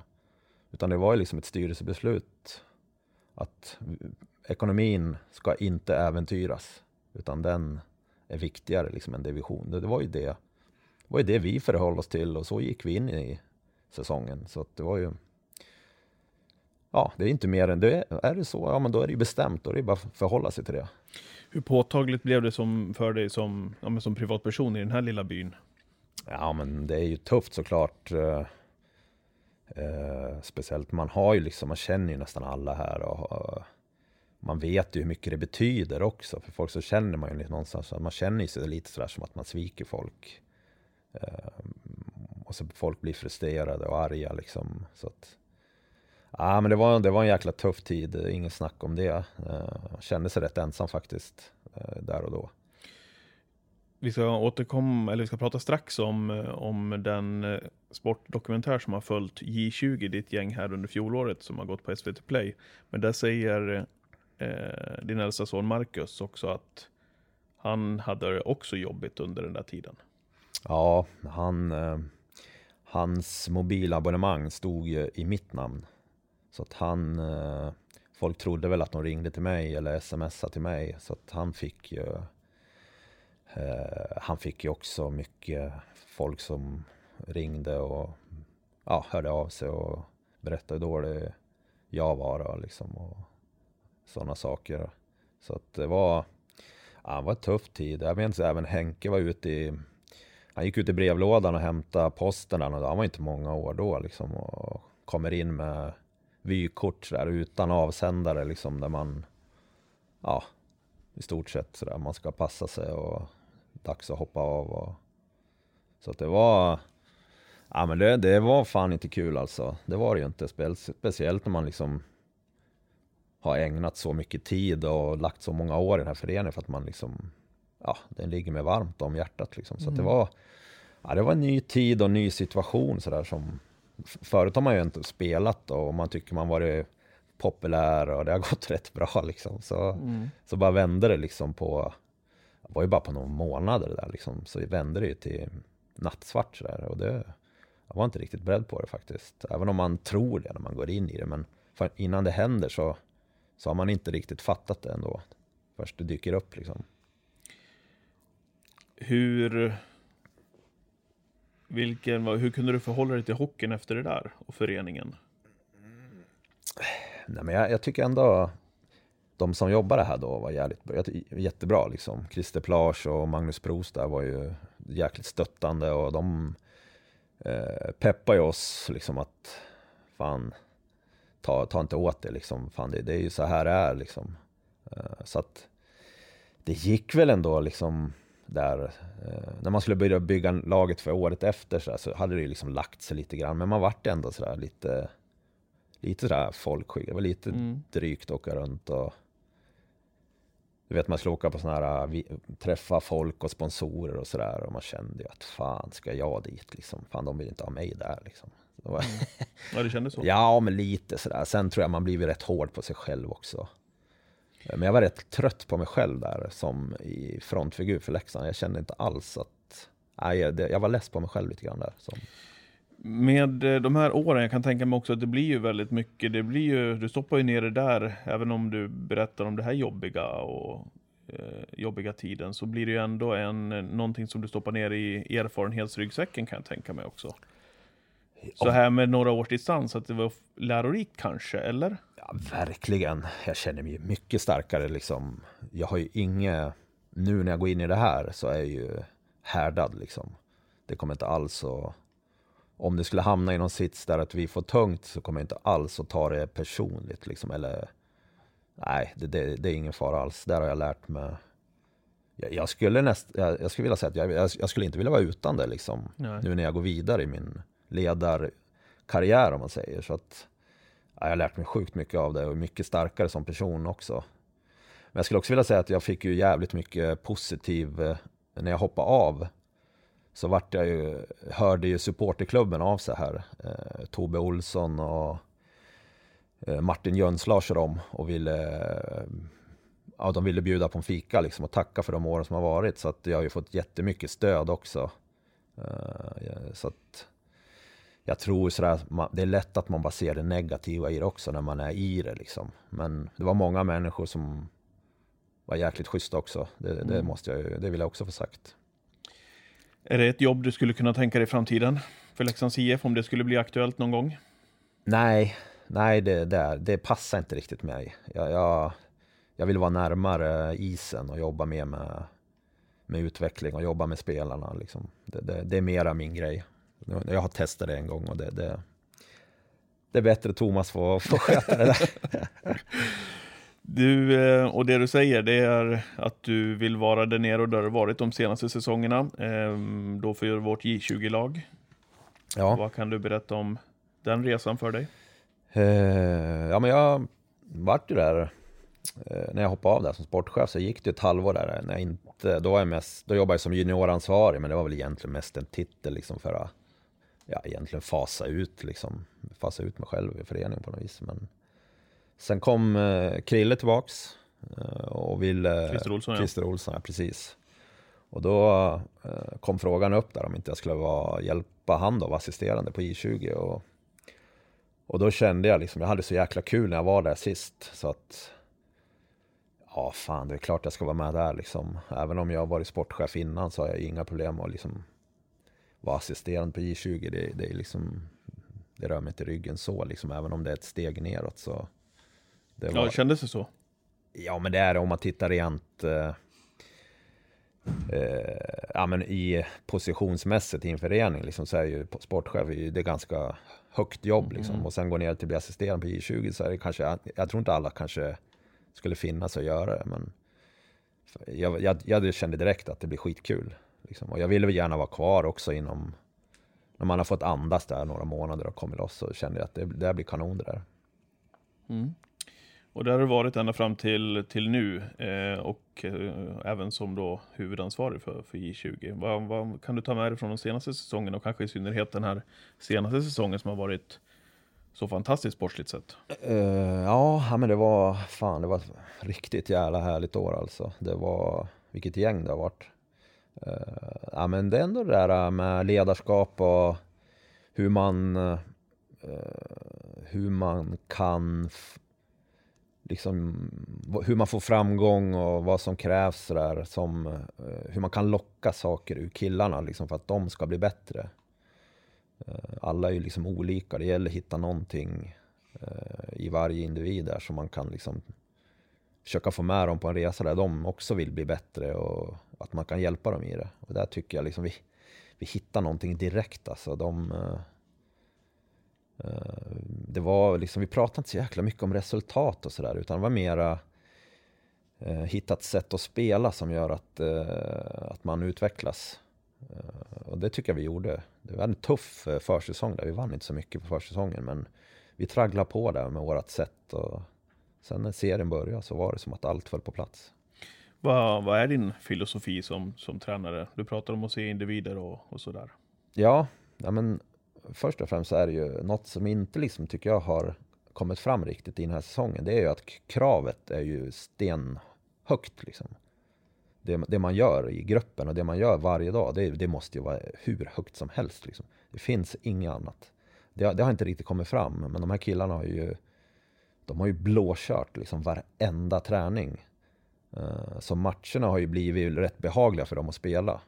Utan det var ju liksom ett styrelsebeslut att ekonomin ska inte äventyras, utan den är viktigare liksom än division. Det, det var ju det, det var ju det vi förhöll oss till och så gick vi in i säsongen. Så att det var ju, ja, det är inte mer än det. Är det så, ja men då är det ju bestämt, då är det bara att förhålla sig till det. Hur påtagligt blev det som, för dig som, ja, men som privatperson i den här lilla byn? Ja, men det är ju tufft såklart. Eh, eh, speciellt man har ju liksom, man känner ju nästan alla här och, och man vet ju hur mycket det betyder också. För folk så känner man ju lite någonstans, man känner ju sig lite sådär som att man sviker folk. Eh, och så folk blir frustrerade och arga liksom. Så att, ja, men det var, det var en jäkla tuff tid, inget snack om det. Eh, kände sig rätt ensam faktiskt, eh, där och då. Vi ska återkomma, eller vi ska prata strax om, eh, om den eh, sportdokumentär som har följt J20, ditt gäng här under fjolåret som har gått på SVT Play. Men där säger eh, din äldsta son Marcus också att han hade det också jobbigt under den där tiden. Ja, han, eh, hans mobilabonnemang stod ju i mitt namn. Så att han, eh, folk trodde väl att de ringde till mig eller smsade till mig. Så att han fick ju, eh, Eh, han fick ju också mycket folk som ringde och ja, hörde av sig och berättade hur dålig jag var och liksom och sådana saker. Så att det var, ja, det var en tuff tid. Jag minns även Henke var ute i han gick ut i brevlådan och hämtade posten. Han var inte många år då liksom. Och kommer in med vykort där, utan avsändare liksom. Där man, ja, i stort sett sådär. Man ska passa sig och dags att hoppa av. Och, så att det var, ja men det, det var fan inte kul alltså. Det var det ju inte. Spe, speciellt när man liksom har ägnat så mycket tid och lagt så många år i den här föreningen för att man liksom ja, den ligger mig varmt om hjärtat liksom. Så att det var, ja, det var en ny tid och en ny situation sådär som Förut har man ju inte spelat och man tycker man varit populär och det har gått rätt bra liksom. Så, så bara vände det liksom på, var ju bara på några månader där liksom. Så vände det ju till nattsvart sådär och det, jag var inte riktigt beredd på det faktiskt. Även om man tror det när man går in i det. Men innan det händer så, så har man inte riktigt fattat det ändå. Först det dyker upp liksom. Hur, vilken, hur kunde du förhålla dig till hockeyn efter det där och föreningen? Nej, men jag, jag tycker ändå de som jobbade här då var jävligt, bra- jättebra. Liksom. Christer Plage och Magnus Pros där var ju jäkligt stöttande och de eh, peppar ju oss liksom att fan, ta, ta inte åt det liksom. Fan, det, det är ju så här det är liksom. Eh, så att det gick väl ändå liksom där, eh, när man skulle börja bygga laget för året efter så, där, så hade det ju liksom lagt sig lite grann. Men man vart ändå sådär lite lite sådär folkskygg. Det var lite Mm. drygt att åka runt och du vet man skulle åka på sådana här, träffa folk och sponsorer och sådär och man kände ju att fan ska jag dit liksom? Fan de vill inte ha mig där liksom. Det var, Ja, det kändes så. ja men lite sådär. Sen tror jag man blivit rätt hård på sig själv också. Men jag var rätt trött på mig själv där som i frontfigur för Leksand. Jag kände inte alls att, nej jag, det, jag var less på mig själv lite grann där. Som, Med eh, de här åren, jag kan tänka mig också att det blir ju väldigt mycket, det blir ju, du stoppar ju ner det där, även om du berättar om det här jobbiga och eh, jobbiga tiden, så blir det ju ändå en, någonting som du stoppar ner i erfarenhetsryggsäcken kan jag tänka mig också. Så här med några års distans, att det var lärorikt kanske, eller? Ja, verkligen. Jag känner mig mycket starkare liksom. Jag har ju inget, nu när jag går in i det här så är jag ju härdad liksom. Det kommer inte alls att om det skulle hamna i någon sits där att vi får tungt så kommer jag inte alls att ta det personligt. Liksom, eller, nej, det, det, det är ingen fara alls. Där har jag lärt mig. Jag, jag skulle, näst, jag, jag skulle vilja säga att jag, jag, jag skulle inte vilja vara utan det liksom, Nej. nu när jag går vidare i min ledarkarriär om man säger. Så att, ja, jag har lärt mig sjukt mycket av det och är mycket starkare som person också. Men jag skulle också vilja säga att jag fick ju jävligt mycket positiv, eh, när jag hoppade av så vart jag ju, hörde ju supporterklubben av sig här. Eh, Tobbe Olsson och eh, Martin Jönslars och dem och ville, eh, ja, de ville bjuda på en fika liksom och tacka för de åren som har varit. Så att jag har ju fått jättemycket stöd också. Eh, så att jag tror sådär, man, det är lätt att man bara ser det negativa i det också när man är i det liksom. Men det var många människor som var jäkligt schyssta också. Det, det måste jag ju, det vill jag också få sagt. Är det ett jobb du skulle kunna tänka dig i framtiden för Leksands IF om det skulle bli aktuellt någon gång? Nej, nej det, det, det passar inte riktigt mig. Jag, jag, jag vill vara närmare isen och jobba mer med, med utveckling och jobba med spelarna. Liksom. Det, det, det är mera min grej. Jag har testat det en gång och det, det, det är bättre Thomas får, får sköta det där. Du, eh, och det du säger det är att du vill vara där nere och där du varit de senaste säsongerna. Ehm, Då för vårt J20-lag. Ja. Vad kan du berätta om den resan för dig? Eh, ja, men jag vart ju där eh, när jag hoppade av där som sportchef så gick det ett halvår där när jag inte, då var jag mest, då jobbade jag som junioransvarig men det var väl egentligen mest en titel liksom för att ja, egentligen fasa ut liksom, fasa ut mig själv i föreningen på något vis. Men sen kom eh, Krille tillbaks eh, och ville... Christer Olsson. Christer Olsson, ja precis. Och då eh, kom frågan upp där om inte jag skulle vara, hjälpa han då, vara assisterande på I20 och och då kände jag liksom, jag hade så jäkla kul när jag var där sist. Så att, ja fan det är klart jag ska vara med där liksom. Även om jag har varit sportchef innan så har jag inga problem att liksom vara assisterande på J20. Det, det är liksom, det rör mig inte ryggen så liksom, även om det är ett steg neråt så. Det Ja, kändes det så? Ja, men det är det om man tittar rent eh, eh, ja, men i positionsmässigt i en förening liksom, så är ju sportchef det är ganska högt jobb. Liksom. Och sen gå ner till att bli assisterande på J20 så är det kanske, jag tror inte alla kanske skulle finna sig att göra det. Men jag, jag, jag kände direkt att det blir skitkul. Liksom. Och jag ville gärna vara kvar också inom, när man har fått andas där några månader och kommit loss så kände jag att det, det blir kanon det där. Och där har du varit ända fram till, till nu eh, och eh, även som då huvudansvarig för, för J20. Vad, vad kan du ta med dig från de senaste säsongerna och kanske i synnerhet den här senaste säsongen som har varit så fantastiskt sportsligt sett? Uh, ja, men det var fan, det var ett riktigt jävla härligt år alltså. Det var, vilket gäng det har varit. Uh, ja, men det är ändå det där eh, med ledarskap och hur man, uh, hur man kan, liksom, hur man får framgång och vad som krävs där, som, eh, hur man kan locka saker ur killarna liksom för att de ska bli bättre. Eh, alla är ju liksom olika, det gäller att hitta någonting eh, i varje individ där som man kan liksom försöka få med dem på en resa där de också vill bli bättre och att man kan hjälpa dem i det. Och där tycker jag liksom vi, vi hittar någonting direkt alltså. De, det var liksom, vi pratade inte så jäkla mycket om resultat och sådär utan det var mera eh, hitta ett sätt att spela som gör att, eh, att man utvecklas. Eh, och det tycker jag vi gjorde. Det var en tuff eh, försäsong där. Vi vann inte så mycket på försäsongen men vi tragglade på där med vårt sätt. Och sen när serien började så var det som att allt föll på plats. Vad, vad är din filosofi som, som tränare? Du pratar om att se individer och, och sådär. Ja, ja men först och främst så är det ju något som inte liksom tycker jag har kommit fram riktigt i den här säsongen. Det är ju att kravet är ju stenhögt liksom. Det, det man gör i gruppen och det man gör varje dag, det, det måste ju vara hur högt som helst. Liksom. Det finns inget annat. Det, har- det har inte riktigt kommit fram, men de här killarna har ju, de har ju blåkört liksom varenda träning. Eh, så matcherna har ju blivit rätt behagliga för dem att spela.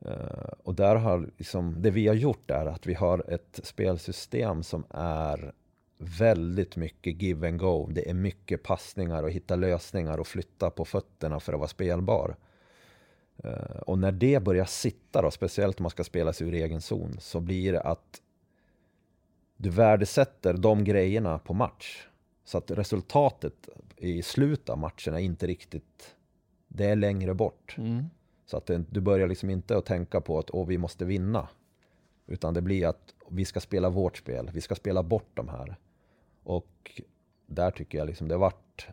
Eh, och där har liksom, det vi har gjort är att vi har ett spelsystem som är väldigt mycket give and go. Det är mycket passningar och hitta lösningar och flytta på fötterna för att vara spelbar. Eh, och när det börjar sitta då, speciellt om man ska spela sig ur egen zon, så blir det att du värdesätter de grejerna på match. Så att resultatet i slutet av matchen är inte riktigt, det är längre bort. Mm. Så att det, du börjar liksom inte att tänka på att vi måste vinna. Utan det blir att vi ska spela vårt spel, vi ska spela bort de här. Och där tycker jag liksom det vart,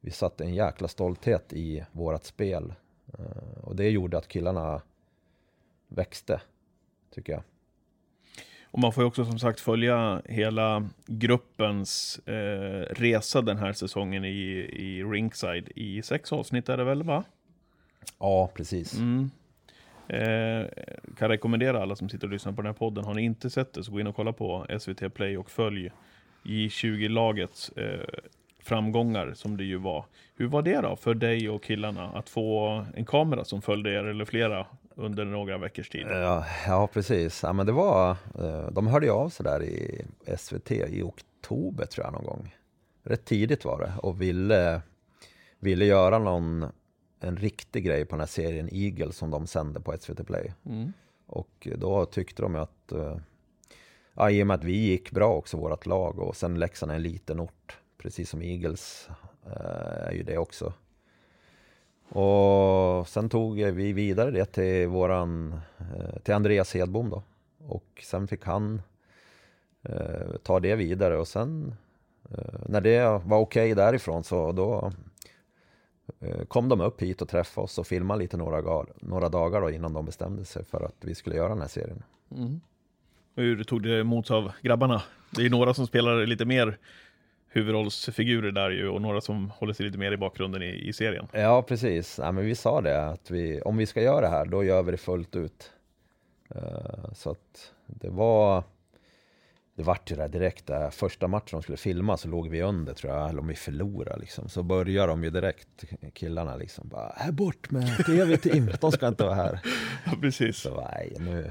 vi satte en jäkla stolthet i vårat spel. Eh, och det gjorde att killarna växte, tycker jag. Och man får ju också som sagt följa hela gruppens eh, resa den här säsongen i, i Ringside i sex avsnitt är det väl va? Ja, precis. Mm. Eh, kan rekommendera alla som sitter och lyssnar på den här podden. Har ni inte sett det så gå in och kolla på SVT Play och följ J20-lagets eh, framgångar som det ju var. Hur var det då för dig och killarna att få en kamera som följde er eller flera under några veckors tid? Ja, ja precis. Ja, men det var, eh, de hörde ju av sig där i SVT i oktober tror jag någon gång. Rätt tidigt var det och ville, ville göra någon, en riktig grej på den här serien Eagle som de sände på SVT Play. Mm. Och då tyckte de att, eh, ja, i och med att vi gick bra också, vårt lag, och sen Leksand är en liten ort, precis som Eagles eh, är ju det också. Och sen tog vi vidare det till våran, eh, till Andreas Hedbom då. Och sen fick han eh, ta det vidare och sen eh, när det var okej därifrån så då kom de upp hit och träffade oss och filmade lite några, några dagar då innan de bestämde sig för att vi skulle göra den här serien. Mm. Hur tog det emot av grabbarna? Det är några som spelar lite mer huvudrollsfigurer där ju och några som håller sig lite mer i bakgrunden i, i serien. Ja, precis. Ja, men vi sa det att vi, om vi ska göra det här, då gör vi det fullt ut. Eh, så att det var, det vart ju det direkt, där första matchen de skulle filma så låg vi under tror jag, eller om vi förlorade liksom. Så börjar de ju direkt, killarna liksom bara, här bort med tv-team, de ska inte vara här. Ja, precis. Så nej, nu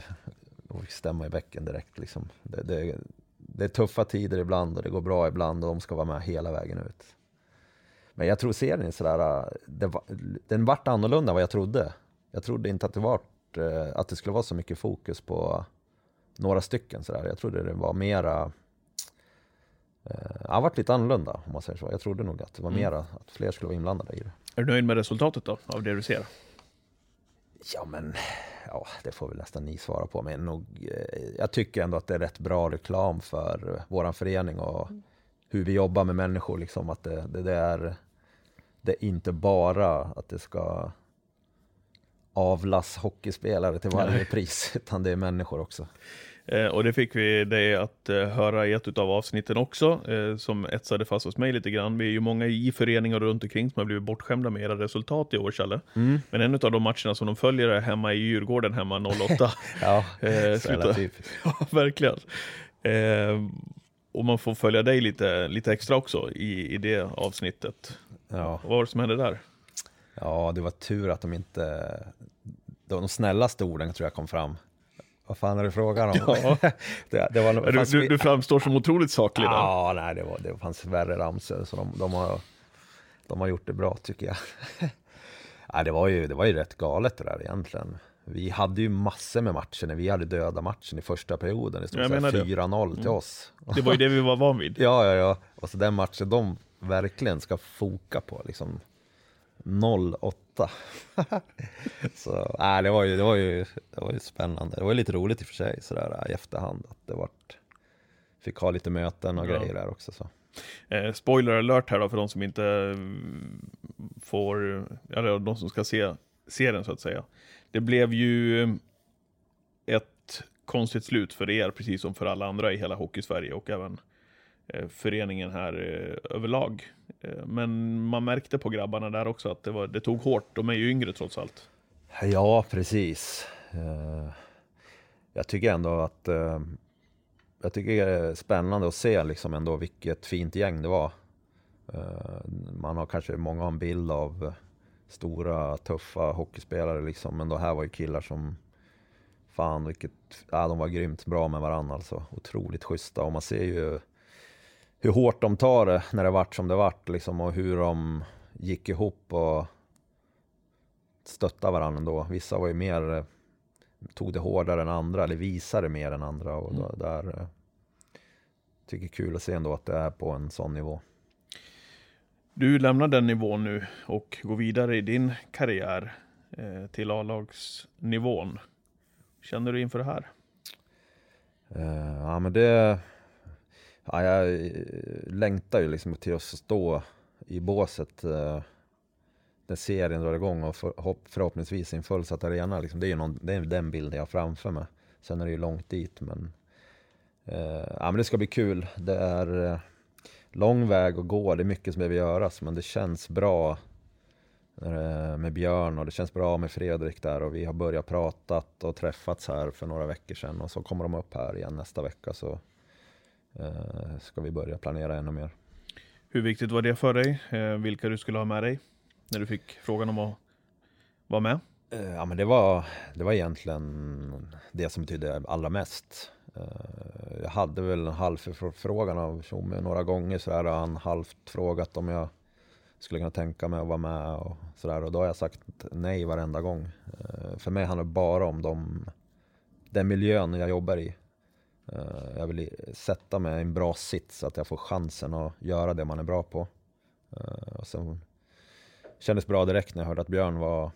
vi stämma i bäcken direkt liksom. Det, det, det är tuffa tider ibland och det går bra ibland och de ska vara med hela vägen ut. Men jag tror serien är sådär, det var, den vart annorlunda än vad jag trodde. Jag trodde inte att det, var, att det skulle vara så mycket fokus på några stycken sådär. Jag trodde det var mera, eh, det har varit lite annorlunda om man säger så. Jag trodde nog att det var Mm. mera, att fler skulle vara inblandade i det. Är du nöjd med resultatet då, av det du ser? Ja men, ja det får väl nästan ni svara på. Men nog, eh, jag tycker ändå att det är rätt bra reklam för eh, våran förening och hur vi jobbar med människor. Liksom, att det, det, det, är, det är inte bara att det ska avlas hockeyspelare till varje pris, utan det är människor också. Eh, och det fick vi dig att eh, höra i ett av avsnitten också, eh, som etsade fast hos mig lite grann. Vi är ju många i föreningar runt omkring som har blivit bortskämda med era resultat i år, Challe. Mm. Men en av de matcherna som de följer är hemma i Djurgården, hemma 08. Ja, Eh, så jävla sluta. ja, verkligen. Eh, och man får följa dig lite, lite extra också i, i det avsnittet. Ja. Vad var det som hände där? Ja, det var tur att de inte... De snällaste orden tror jag kom fram. Vad fan är det frågan om? Ja. det, det var, Du, fast du, du framstår som otroligt saklig där. Ja, nej, det, var, det fanns värre ramsor, så de, de, har, de har gjort det bra tycker jag. nej, det, var ju, det var ju rätt galet det där egentligen. Vi hade ju massor med matcher när vi hade döda matchen i första perioden. Det stod Jag så här menar det. 4-0 till oss. Det var ju det vi var van vid. Ja, ja, ja. Och så den matchen de verkligen ska foka på, liksom 0-8. så nej, det, var ju, det, var ju, det var ju spännande. Det var lite roligt i och för sig sådär i efterhand att det vart, fick ha lite möten och Ja. grejer där också. Så. Eh, spoiler alert här då för de som inte mm, får, eller de som ska se serien så att säga. Det blev ju ett konstigt slut för er, precis som för alla andra i hela Hockeysverige och även eh, föreningen här eh, överlag. Eh, men man märkte på grabbarna där också att det, var, det tog hårt. De är ju yngre trots allt. Ja, precis. Eh, jag tycker ändå att eh, jag tycker det är spännande att se liksom ändå vilket fint gäng det var. Man har kanske många har en bild av stora tuffa hockeyspelare liksom, men det här var ju killar som fan vilket, ja de var grymt bra med varandra alltså. Otroligt schyssta och man ser ju hur hårt de tar det när det vart som det vart liksom och hur de gick ihop och stötta varandra ändå. Vissa var ju mer, eh, tog det hårdare än andra, eller visade mer än andra. Och då, där eh, tycker kul att se ändå att det är på en sån nivå. Du lämnar den nivån nu och går vidare i din karriär eh, till A-lagsnivån. Känner du inför det här? Eh, ja men det, ja, jag eh, längtar ju liksom till att stå i båset eh, när serien drar igång och förhopp, förhoppningsvis i en fullsatt arena. Liksom. Det är ju någon, det är den bilden jag har framför mig. Sen är det ju långt dit men, eh, ja, men det ska bli kul. Det är eh, lång väg att gå, det är mycket som behöver göras men det känns bra eh, med Björn och det känns bra med Fredrik där och vi har börjat prata och träffats här för några veckor sedan och så kommer de upp här igen nästa vecka så ska vi börja planera ännu mer. Hur viktigt var det för dig? Eh, vilka du skulle ha med dig? När du fick frågan om att vara med? Eh, Ja men det var, det var egentligen det som betydde allra mest. Eh, Jag hade väl en halv förfrågan av Tjomme några gånger så där har han halvt frågat om jag skulle kunna tänka mig att vara med och sådär och då har jag sagt nej varenda gång. Eh, För mig handlar det bara om de, den miljön jag jobbar i. Eh, Jag vill sätta mig i en bra sits så att jag får chansen att göra det man är bra på. Eh, Och sen kändes bra direkt när jag hörde att Björn var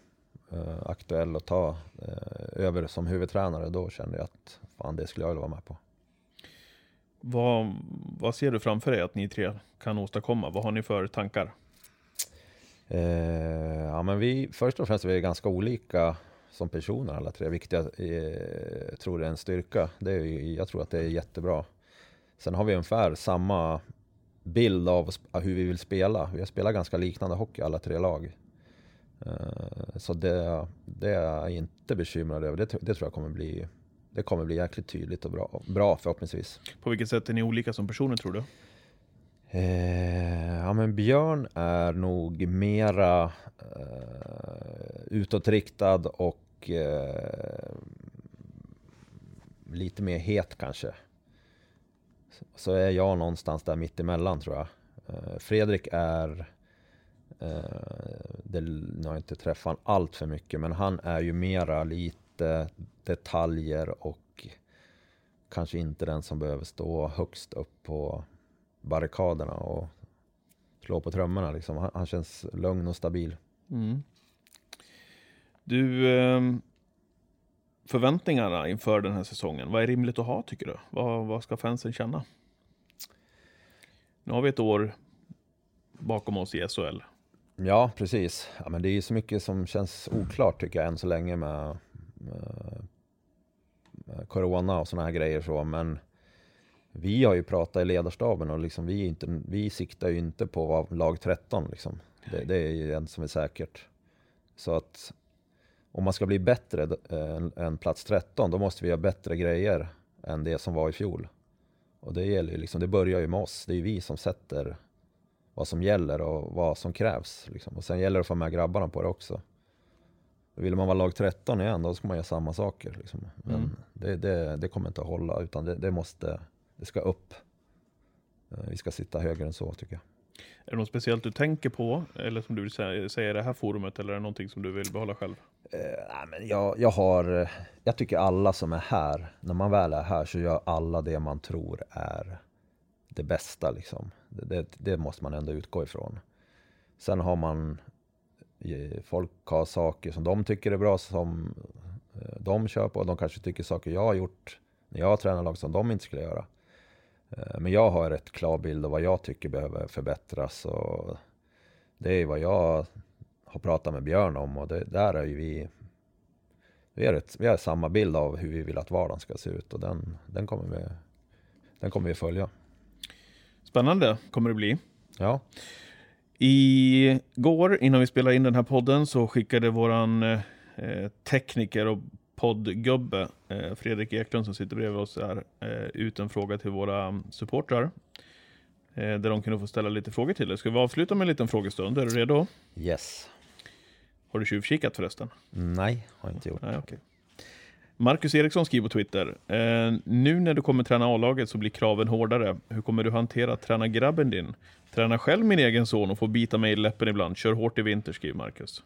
eh, aktuell att ta över som huvudtränare. Då kände jag att fan, det skulle jag vilja vara med på. Vad, vad ser du framför dig att ni tre kan åstadkomma? Vad har ni för tankar? Eh, ja, men vi, först och främst är vi ganska olika som personer alla tre, vilket jag eh, tror är en styrka. Det är, jag tror att det är jättebra. Sen har vi ungefär samma bild av hur vi vill spela. Vi har spelat ganska liknande hockey alla tre lag. Eh, så det, det är jag inte bekymrad över. Det, det tror jag kommer bli, det kommer bli jäkligt tydligt och bra, bra förhoppningsvis. På vilket sätt är ni olika som personer tror du? Eh, ja men Björn är nog mera eh, utåtriktad och eh, lite mer het kanske. Så- är jag någonstans där mittemellan tror jag. Eh, Fredrik är, eh, det, nu har jag inte träffat honom allt för mycket, men han är ju mera lite detaljer och kanske inte den som behöver stå högst upp på barrikaderna och slå på trummorna. Liksom. Han, han känns lugn och stabil. Mm. Du, ehm, förväntningarna inför den här säsongen, vad är rimligt att ha tycker du? Vad, vad ska fansen känna? Nu har vi ett år bakom oss i SHL. Ja, precis. Ja, men det är så mycket som känns oklart tycker jag än så länge med, med, med Corona och sådana här grejer. Så. Men vi har ju pratat i ledarstaben och liksom vi, inte, vi siktar ju inte på att vara lag 13. Liksom. Det, det är ju en som är säkert. Så att om man ska bli bättre eh, än, än plats 13, då måste vi ha bättre grejer än det som var i fjol. Och det, gäller ju liksom, det börjar ju med oss. Det är ju vi som sätter vad som gäller och vad som krävs. Liksom. Och sen gäller det att få med grabbarna på det också. Vill man vara lag 13 igen, då ska man göra samma saker. Liksom. Men Mm. det, det, det kommer inte att hålla, utan det, det måste, det ska upp. Eh, Vi ska sitta högre än så tycker jag. Är det något speciellt du tänker på? Eller som du vill säga, i det här forumet? Eller är det någonting som du vill behålla själv? Eh, nej, men jag, jag har, eh, jag tycker alla som är här, när man väl är här så gör alla det man tror är det bästa liksom. Det, det, det måste man ändå utgå ifrån. Sen har man, eh, folk har saker som de tycker är bra som de kör på. De kanske tycker saker jag har gjort när jag har tränat lag som de inte skulle göra. Eh, Men jag har en rätt klar bild av vad jag tycker behöver förbättras och det är vad jag har pratat med Björn om och det, där är ju vi vi har, ett, vi har samma bild av hur vi vill att vardagen ska se ut och den, den, kommer, vi, den kommer vi följa. Spännande kommer det bli. Ja, Igår, innan vi spelade in den här podden, så skickade våran eh, tekniker och poddgubbe eh, Fredrik Eklund som sitter bredvid oss här, eh, ut en fråga till våra supportrar. Eh, där de kunde få ställa lite frågor till dig. Ska vi avsluta med en liten frågestund? Är du redo? yes. Har du tjuvkikat förresten? Nej, har inte gjort. Nej, okej. Marcus Eriksson skriver på Twitter. Nu när du kommer träna A-laget så blir kraven hårdare. Hur kommer du hantera att träna grabben din? Träna själv min egen son och få bita mig i läppen ibland. Kör hårt i vinter, skriver Marcus.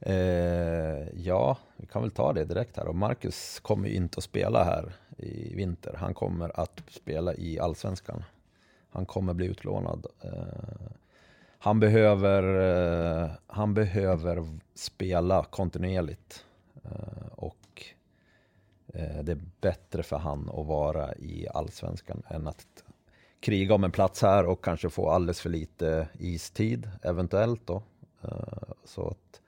Eh, ja, vi kan väl ta det direkt här. Och Marcus kommer ju inte att spela här i vinter. Han kommer att spela i Allsvenskan. Han kommer bli utlånad. Eh, han, behöver, eh, han behöver spela kontinuerligt. Eh, och eh, det är bättre för han att vara i Allsvenskan än att kriga om en plats här och kanske få alldeles för lite istid, eventuellt då. Eh, Så att eh,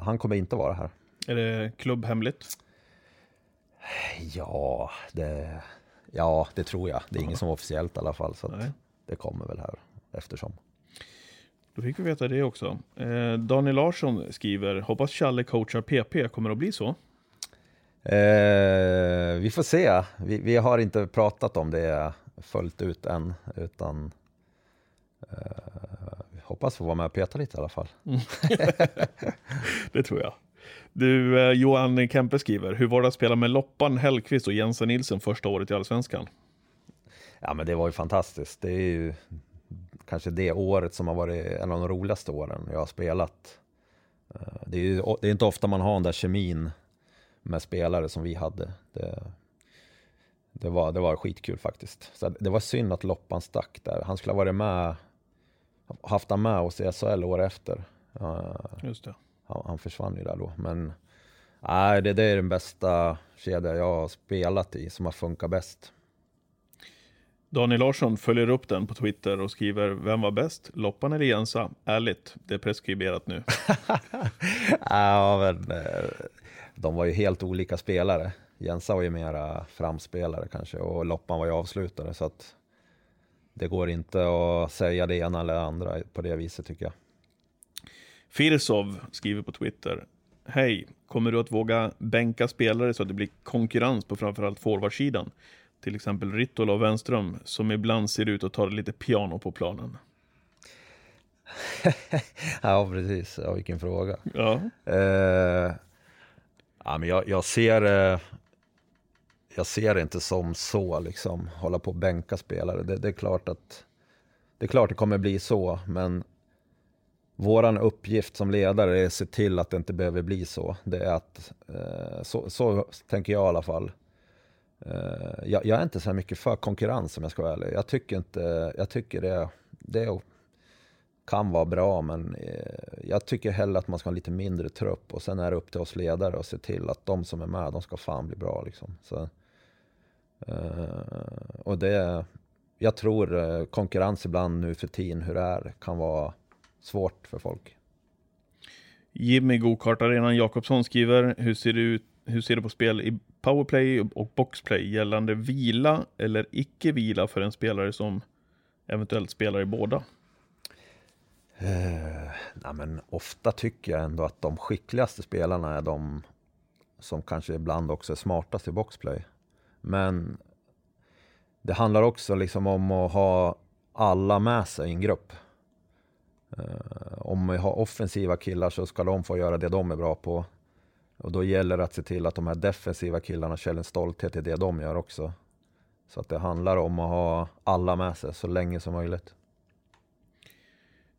han kommer inte vara här. Är det klubbhemligt? Ja, det, ja, det tror jag. Det är inget som är officiellt i alla fall. Så det kommer väl här eftersom. Då fick vi veta det också. Eh, Daniel Larsson skriver, hoppas Challe coachar PP, kommer det att bli så? Eh, vi får se. Vi, vi har inte pratat om det fullt ut än. Utan eh, hoppas få vara med och peta lite i alla fall. Det tror jag. Du, eh, Johan Kempe skriver, hur var det att spela med Loppan, Hellqvist och Jensen Nilsson första året i Allsvenskan? Ja men det var ju fantastiskt. Det är ju kanske det året som har varit en av de roligaste åren jag har spelat. Eh, Det är, ju, det är inte ofta man har den där kemin med spelare som vi hade. Det, det, var, det var skitkul faktiskt. Så det var synd att Loppan stack där. Han skulle ha varit med, haft han med oss i SHL år efter. Just det. han, han försvann ju där då. Men nej, det, det är den bästa kedja jag har spelat i som har funkat bäst. Daniel Larsson följer upp den på Twitter och skriver, vem var bäst? Loppan eller Jensa? Ärligt, det är preskriberat nu. Ja, men eh, de var ju helt olika spelare. Jensa var ju mera framspelare kanske och Loppan var ju avslutare så att det går inte att säga det ena eller det andra på det viset tycker jag. Firsov skriver på Twitter, Hej, kommer du att våga bänka spelare så att det blir konkurrens på framförallt forwardsidan? Till exempel Rittola och Wenström, som ibland ser ut att ta det lite piano på planen. Ja, precis. Ja, vilken fråga. Ja, Eh, ja, men jag, jag ser eh, jag ser det inte som så, liksom, hålla på och bänka spelare. Det, det är klart att det är klart det kommer bli så, men våran uppgift som ledare är att se till att det inte behöver bli så. Det är att, eh, så, så tänker jag i alla fall. Eh, jag, jag är inte så här mycket för konkurrens om jag ska vara ärlig. Jag tycker inte, jag tycker det, det kan vara bra, men eh, jag tycker hellre att man ska ha en lite mindre trupp och sen är det upp till oss ledare att se till att de som är med, de ska fan bli bra liksom. Så, eh, och det, jag tror eh, konkurrens ibland nu för tiden, hur det är, kan vara svårt för folk. Jimmy Gokartarenan Jakobsson skriver, hur ser, det ut, hur ser du på spel i powerplay och boxplay gällande vila eller icke vila för en spelare som eventuellt spelar i båda? Eh, nej, men ofta tycker jag ändå att de skickligaste spelarna är de som kanske ibland också är smartast i boxplay. Men det handlar också liksom om att ha alla med sig i en grupp. Eh, om vi har offensiva killar så ska de få göra det de är bra på. Och då gäller det att se till att de här defensiva killarna känner en stolthet i det de gör också. Så att det handlar om att ha alla med sig så länge som möjligt.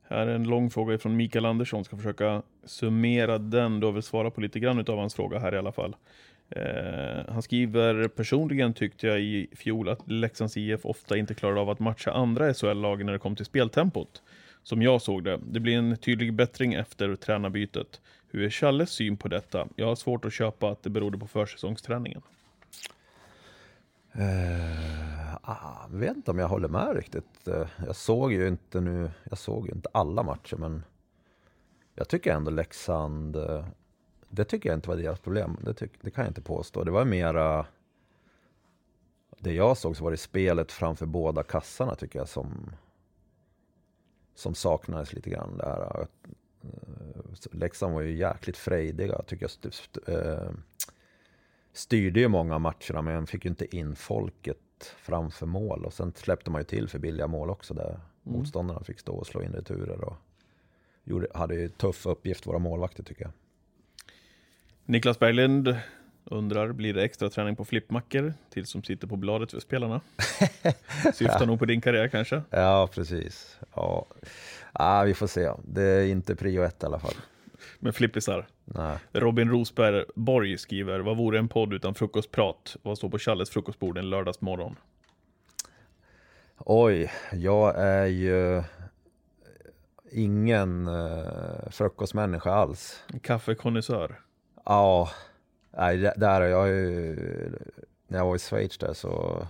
Här är en lång fråga från Mikael Andersson, ska försöka summera den. Du har väl svarat på lite grann av hans fråga här i alla fall. Eh, han skriver, personligen tyckte jag i fjol att Leksands IF ofta inte klarade av att matcha andra SHL-lag när det kom till speltempot. Som jag såg det. Det blir en tydlig bättring efter tränarbytet. Hur är Challes syn på detta? Jag har svårt att köpa att det berodde på försäsongsträningen. Uh, ah, jag vet inte om jag håller med riktigt. Uh, jag såg ju inte nu, jag såg ju inte alla matcher men jag tycker ändå Leksand, uh, det tycker jag inte var deras problem. Det, tyck, det kan jag inte påstå. Det var mera, det jag såg så var det spelet framför båda kassarna tycker jag som, som saknades lite grann. Där. Eh, Leksand var ju jäkligt frejdiga tycker jag. Eh, styrde ju många av matcherna men fick ju inte in folket framför mål. Och sen släppte man ju till för billiga mål också där motståndarna fick stå och slå in returer. Och gjorde, hade ju tuff uppgift våra målvakter tycker jag. Niklas Berglind undrar, blir det extra träning på flippmackor till som sitter på bladet för spelarna? Syftar nog på din karriär kanske? Ja, precis. Ja. Ah, vi får se. Det är inte prio ett i alla fall. med flippisar. Nej. Robin Rosberg Borg skriver, vad vore en podd utan frukostprat? Vad står på Challes frukostbord en lördagsmorgon? Oj, jag är ju ingen uh, frukostmänniska alls. Kaffekonnässör. Ja, nej, där är jag ju, när jag var i Schweiz där så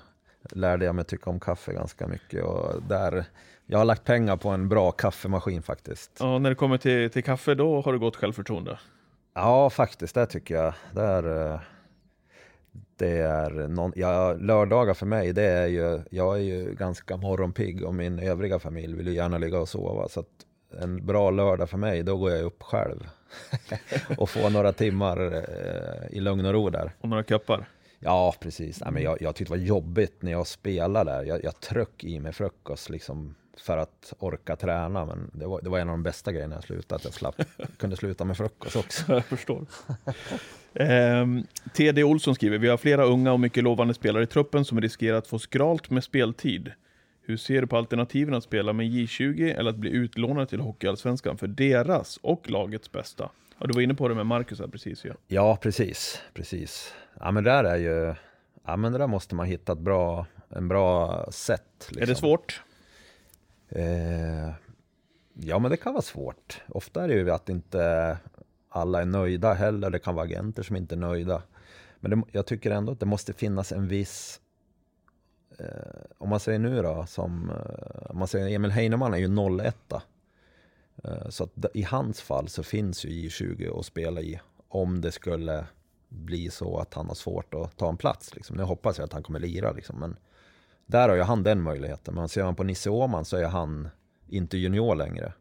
lärde jag mig tycka om kaffe ganska mycket och där, jag har lagt pengar på en bra kaffemaskin faktiskt. Ja, när det kommer till, till kaffe, då har du gott självförtroende. Ja, faktiskt, det tycker jag. Det är, eh, det är någon, ja, lördagar för mig, det är ju, jag är ju ganska morgonpigg och min övriga familj vill ju gärna ligga och sova. Så en bra lördag för mig, då går jag upp själv och får några timmar eh, i lugn och ro där. Och några koppar. Ja, precis. Nej, men jag, jag tyckte det var jobbigt när jag spelade där. Jag, jag tröck i mig frukost liksom för att orka träna. Men det var, det var en av de bästa grejerna jag slutade, att jag slapp, kunde sluta med frukost också. Jag förstår. Ehm, TD Olsson skriver, vi har flera unga och mycket lovande spelare i truppen som riskerar att få skralt med speltid. Hur ser du på alternativen att spela med J20 eller att bli utlånad till Hockeyallsvenskan för deras och lagets bästa? Ja, du var inne på det med Marcus här precis. Ja. Ja, precis, precis. Ja, men där är ju, ja men det där måste man hitta ett bra, en bra sätt. Liksom. Är det svårt? Eh, ja, men det kan vara svårt. Ofta är det ju att inte alla är nöjda heller. Det kan vara agenter som inte är nöjda. Men det, jag tycker ändå att det måste finnas en viss Eh, om man säger nu då, som eh, om man säger Emil Heinemann är ju 01 eh, Så att i hans fall så finns ju J20 att spela i om det skulle bli så att han har svårt att ta en plats. Liksom. Nu hoppas jag att han kommer lira, liksom. men där har ju han den möjligheten. Men ser man på Nisse Åhman så är han inte junior längre.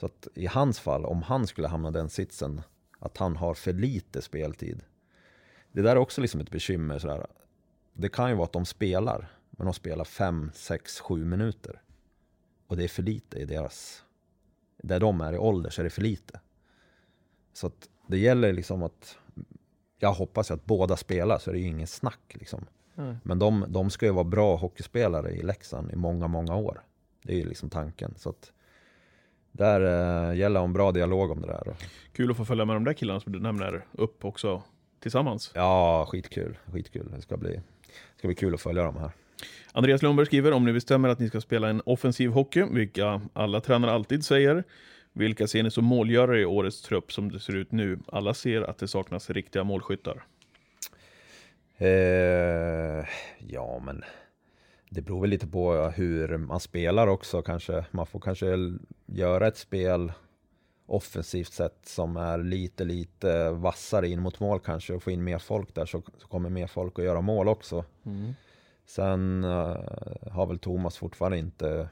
Så att i hans fall, om han skulle hamna i den sitsen, att han har för lite speltid. Det där är också liksom ett bekymmer. Sådär. Det kan ju vara att de spelar, men de spelar 5, 6, 7 minuter. Och det är för lite i deras... Där de är i ålder så är det för lite. Så att det gäller liksom att... Jag hoppas att båda spelar så är det ju ingen snack liksom. Nej. Men de, de ska ju vara bra hockeyspelare i Leksand i många, många år. Det är ju liksom tanken. Så att där eh, gäller en bra dialog om det där. Kul att få följa med de där killarna som du nämner upp också tillsammans. Ja, skitkul. Skitkul. Det ska bli, det ska bli kul att följa dem här. Andreas Lundberg skriver, om ni bestämmer att ni ska spela en offensiv hockey, vilka alla tränare alltid säger, vilka ser ni som målgörare i årets trupp som det ser ut nu? Alla ser att det saknas riktiga målskyttar. Eh, ja, men det beror väl lite på hur man spelar också kanske. Man får kanske göra ett spel offensivt sett som är lite, lite vassare in mot mål kanske och få in mer folk där så, så kommer mer folk att göra mål också. Sen eh, har väl Thomas fortfarande inte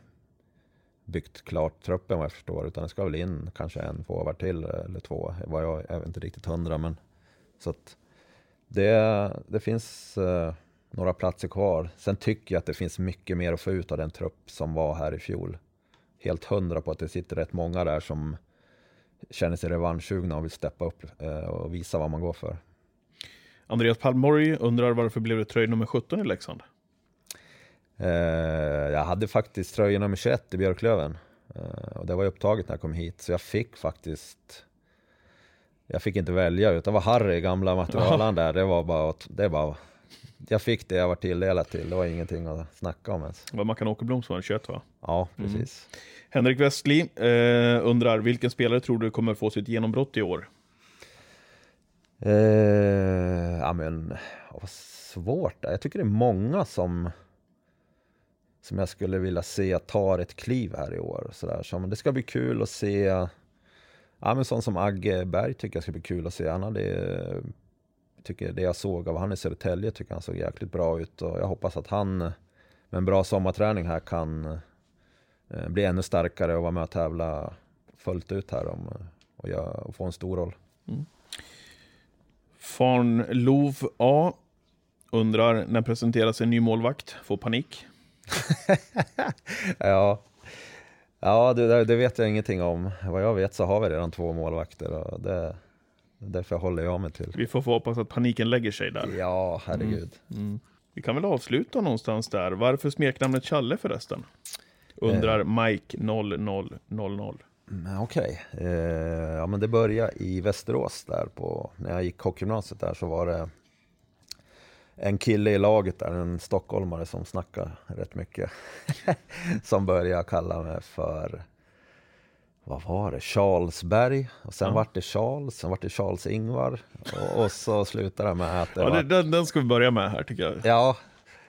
byggt klart truppen vad jag förstår utan det ska väl in kanske en forward till eller två. Vad jag, är inte riktigt hundra men så att det, det finns eh, några platser kvar. Sen tycker jag att det finns mycket mer att få ut av den trupp som var här i fjol. Helt hundra på att det sitter rätt många där som känner sig revanschsugna och vill steppa upp eh, och visa vad man går för. Andreas Palmborg undrar varför blev det tröj nummer 17 i Leksand? Eh, jag hade faktiskt tröja nummer 21 i Björklöven. Eh, och det var upptaget när jag kom hit, så jag fick faktiskt jag fick inte välja, utan det var Harry, gamla materialen där. Det var bara, det var jag fick det jag var tilldelad till, det var ingenting att snacka om ens. Det var Mackan Åkerblom som var 21 va? Ja, precis. Henrik Westli eh, undrar, vilken spelare tror du kommer få sitt genombrott i år? Eh, ja men, vad svårt det är. Jag tycker det är många som som jag skulle vilja se tar ett kliv här i år. Så, där. så men det ska bli kul att se Ja men sån som Agge Berg tycker jag ska bli kul att se. Han hade, tycker det jag såg av han i Södertälje tycker han såg jäkligt bra ut och jag hoppas att han med en bra sommarträning här kan bli ännu starkare och vara med och tävla fullt ut här om, och, göra, och få en stor roll. Farnlov A undrar, när presenteras en ny målvakt? Får panik? Ja, ja det, det- vet jag ingenting om. Vad jag vet så har vi redan två målvakter och det, därför håller jag mig till. Vi får få hoppas att paniken lägger sig där. Ja, herregud. Vi kan väl avsluta någonstans där. Varför smeknamnet Challe förresten? Undrar Mike 0000. Men Okej, eh, ja men det började i Västerås där på, när jag gick hockeygymnasiet där så var det en kille i laget där, en stockholmare som snackar rätt mycket. som började kalla mig för, vad var det, Charlesberg. Och sen Ja. vart det Charles, sen vart det Charles-Ingvar. Och, och så slutade det med att det Ja, var, den, den ska vi börja med här tycker jag. ja,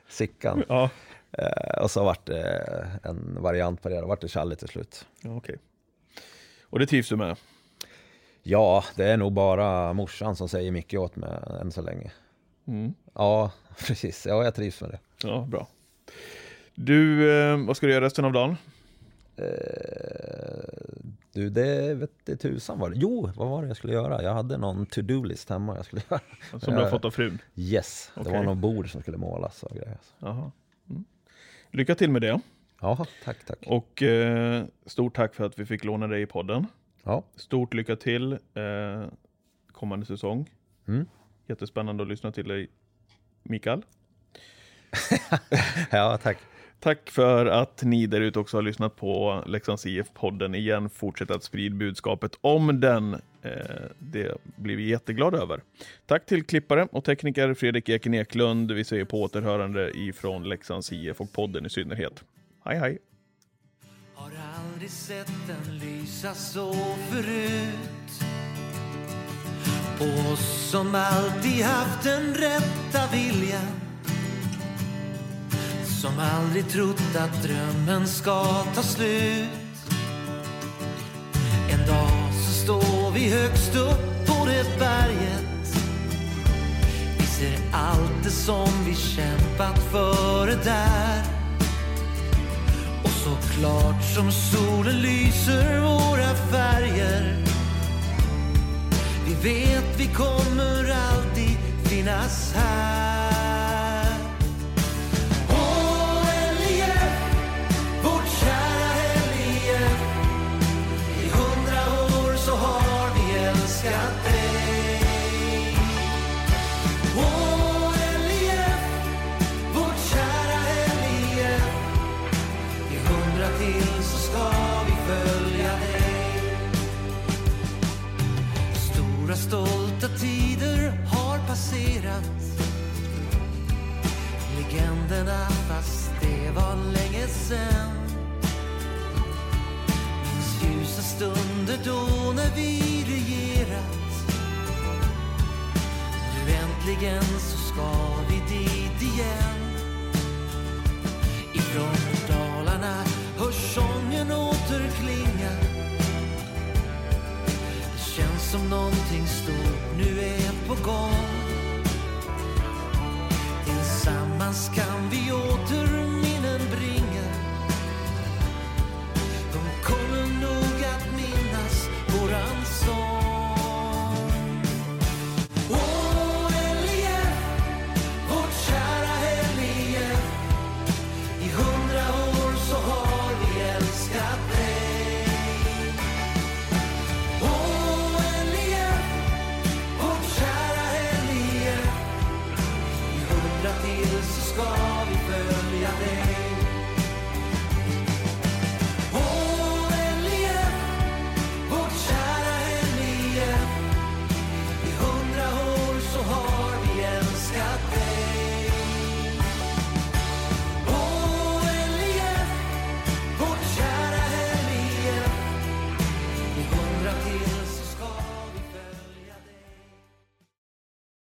Sickan. Ja, Eh, och så vart det en variant på det, då vart det Challe till slut. ja okej. Och det trivs du med? Ja, det är nog bara morsan som säger mycket åt mig än så länge. Mm. Ja, precis. Ja, jag trivs med det. Ja, bra. Du, eh, vad ska du göra resten av dagen? Eh, du, det vet det tusan vad det Jo, vad var det jag skulle göra? Jag hade någon to-do-list hemma jag skulle göra. Som du har Eh, fått av frun? Yes, det Okej. var någon bord som skulle målas och grejer. Jaha. Lycka till med det. Ja, tack, tack. Och eh, stort tack för att vi fick låna dig i podden. Ja, Stort lycka till eh, kommande säsong. Mm. Jättespännande att lyssna till dig, Mikael. ja tack. Tack för att ni där ute också har lyssnat på Leksands IF-podden igen. Fortsätt att sprida budskapet om den. Eh, det blir vi jätteglada över. Tack till klippare och tekniker Fredrik Eken Eklund. Vi säger på återhörande ifrån Leksands IF och podden i synnerhet. Hej hej! Har aldrig sett den lysa så förut På oss som alltid haft den rätta viljan Som aldrig trott att drömmen ska ta slut En dag så står vi högst upp på det berget. Vi ser allt det som vi kämpat för där. Och så klart som solen lyser våra färger. Vi vet vi kommer alltid finnas här.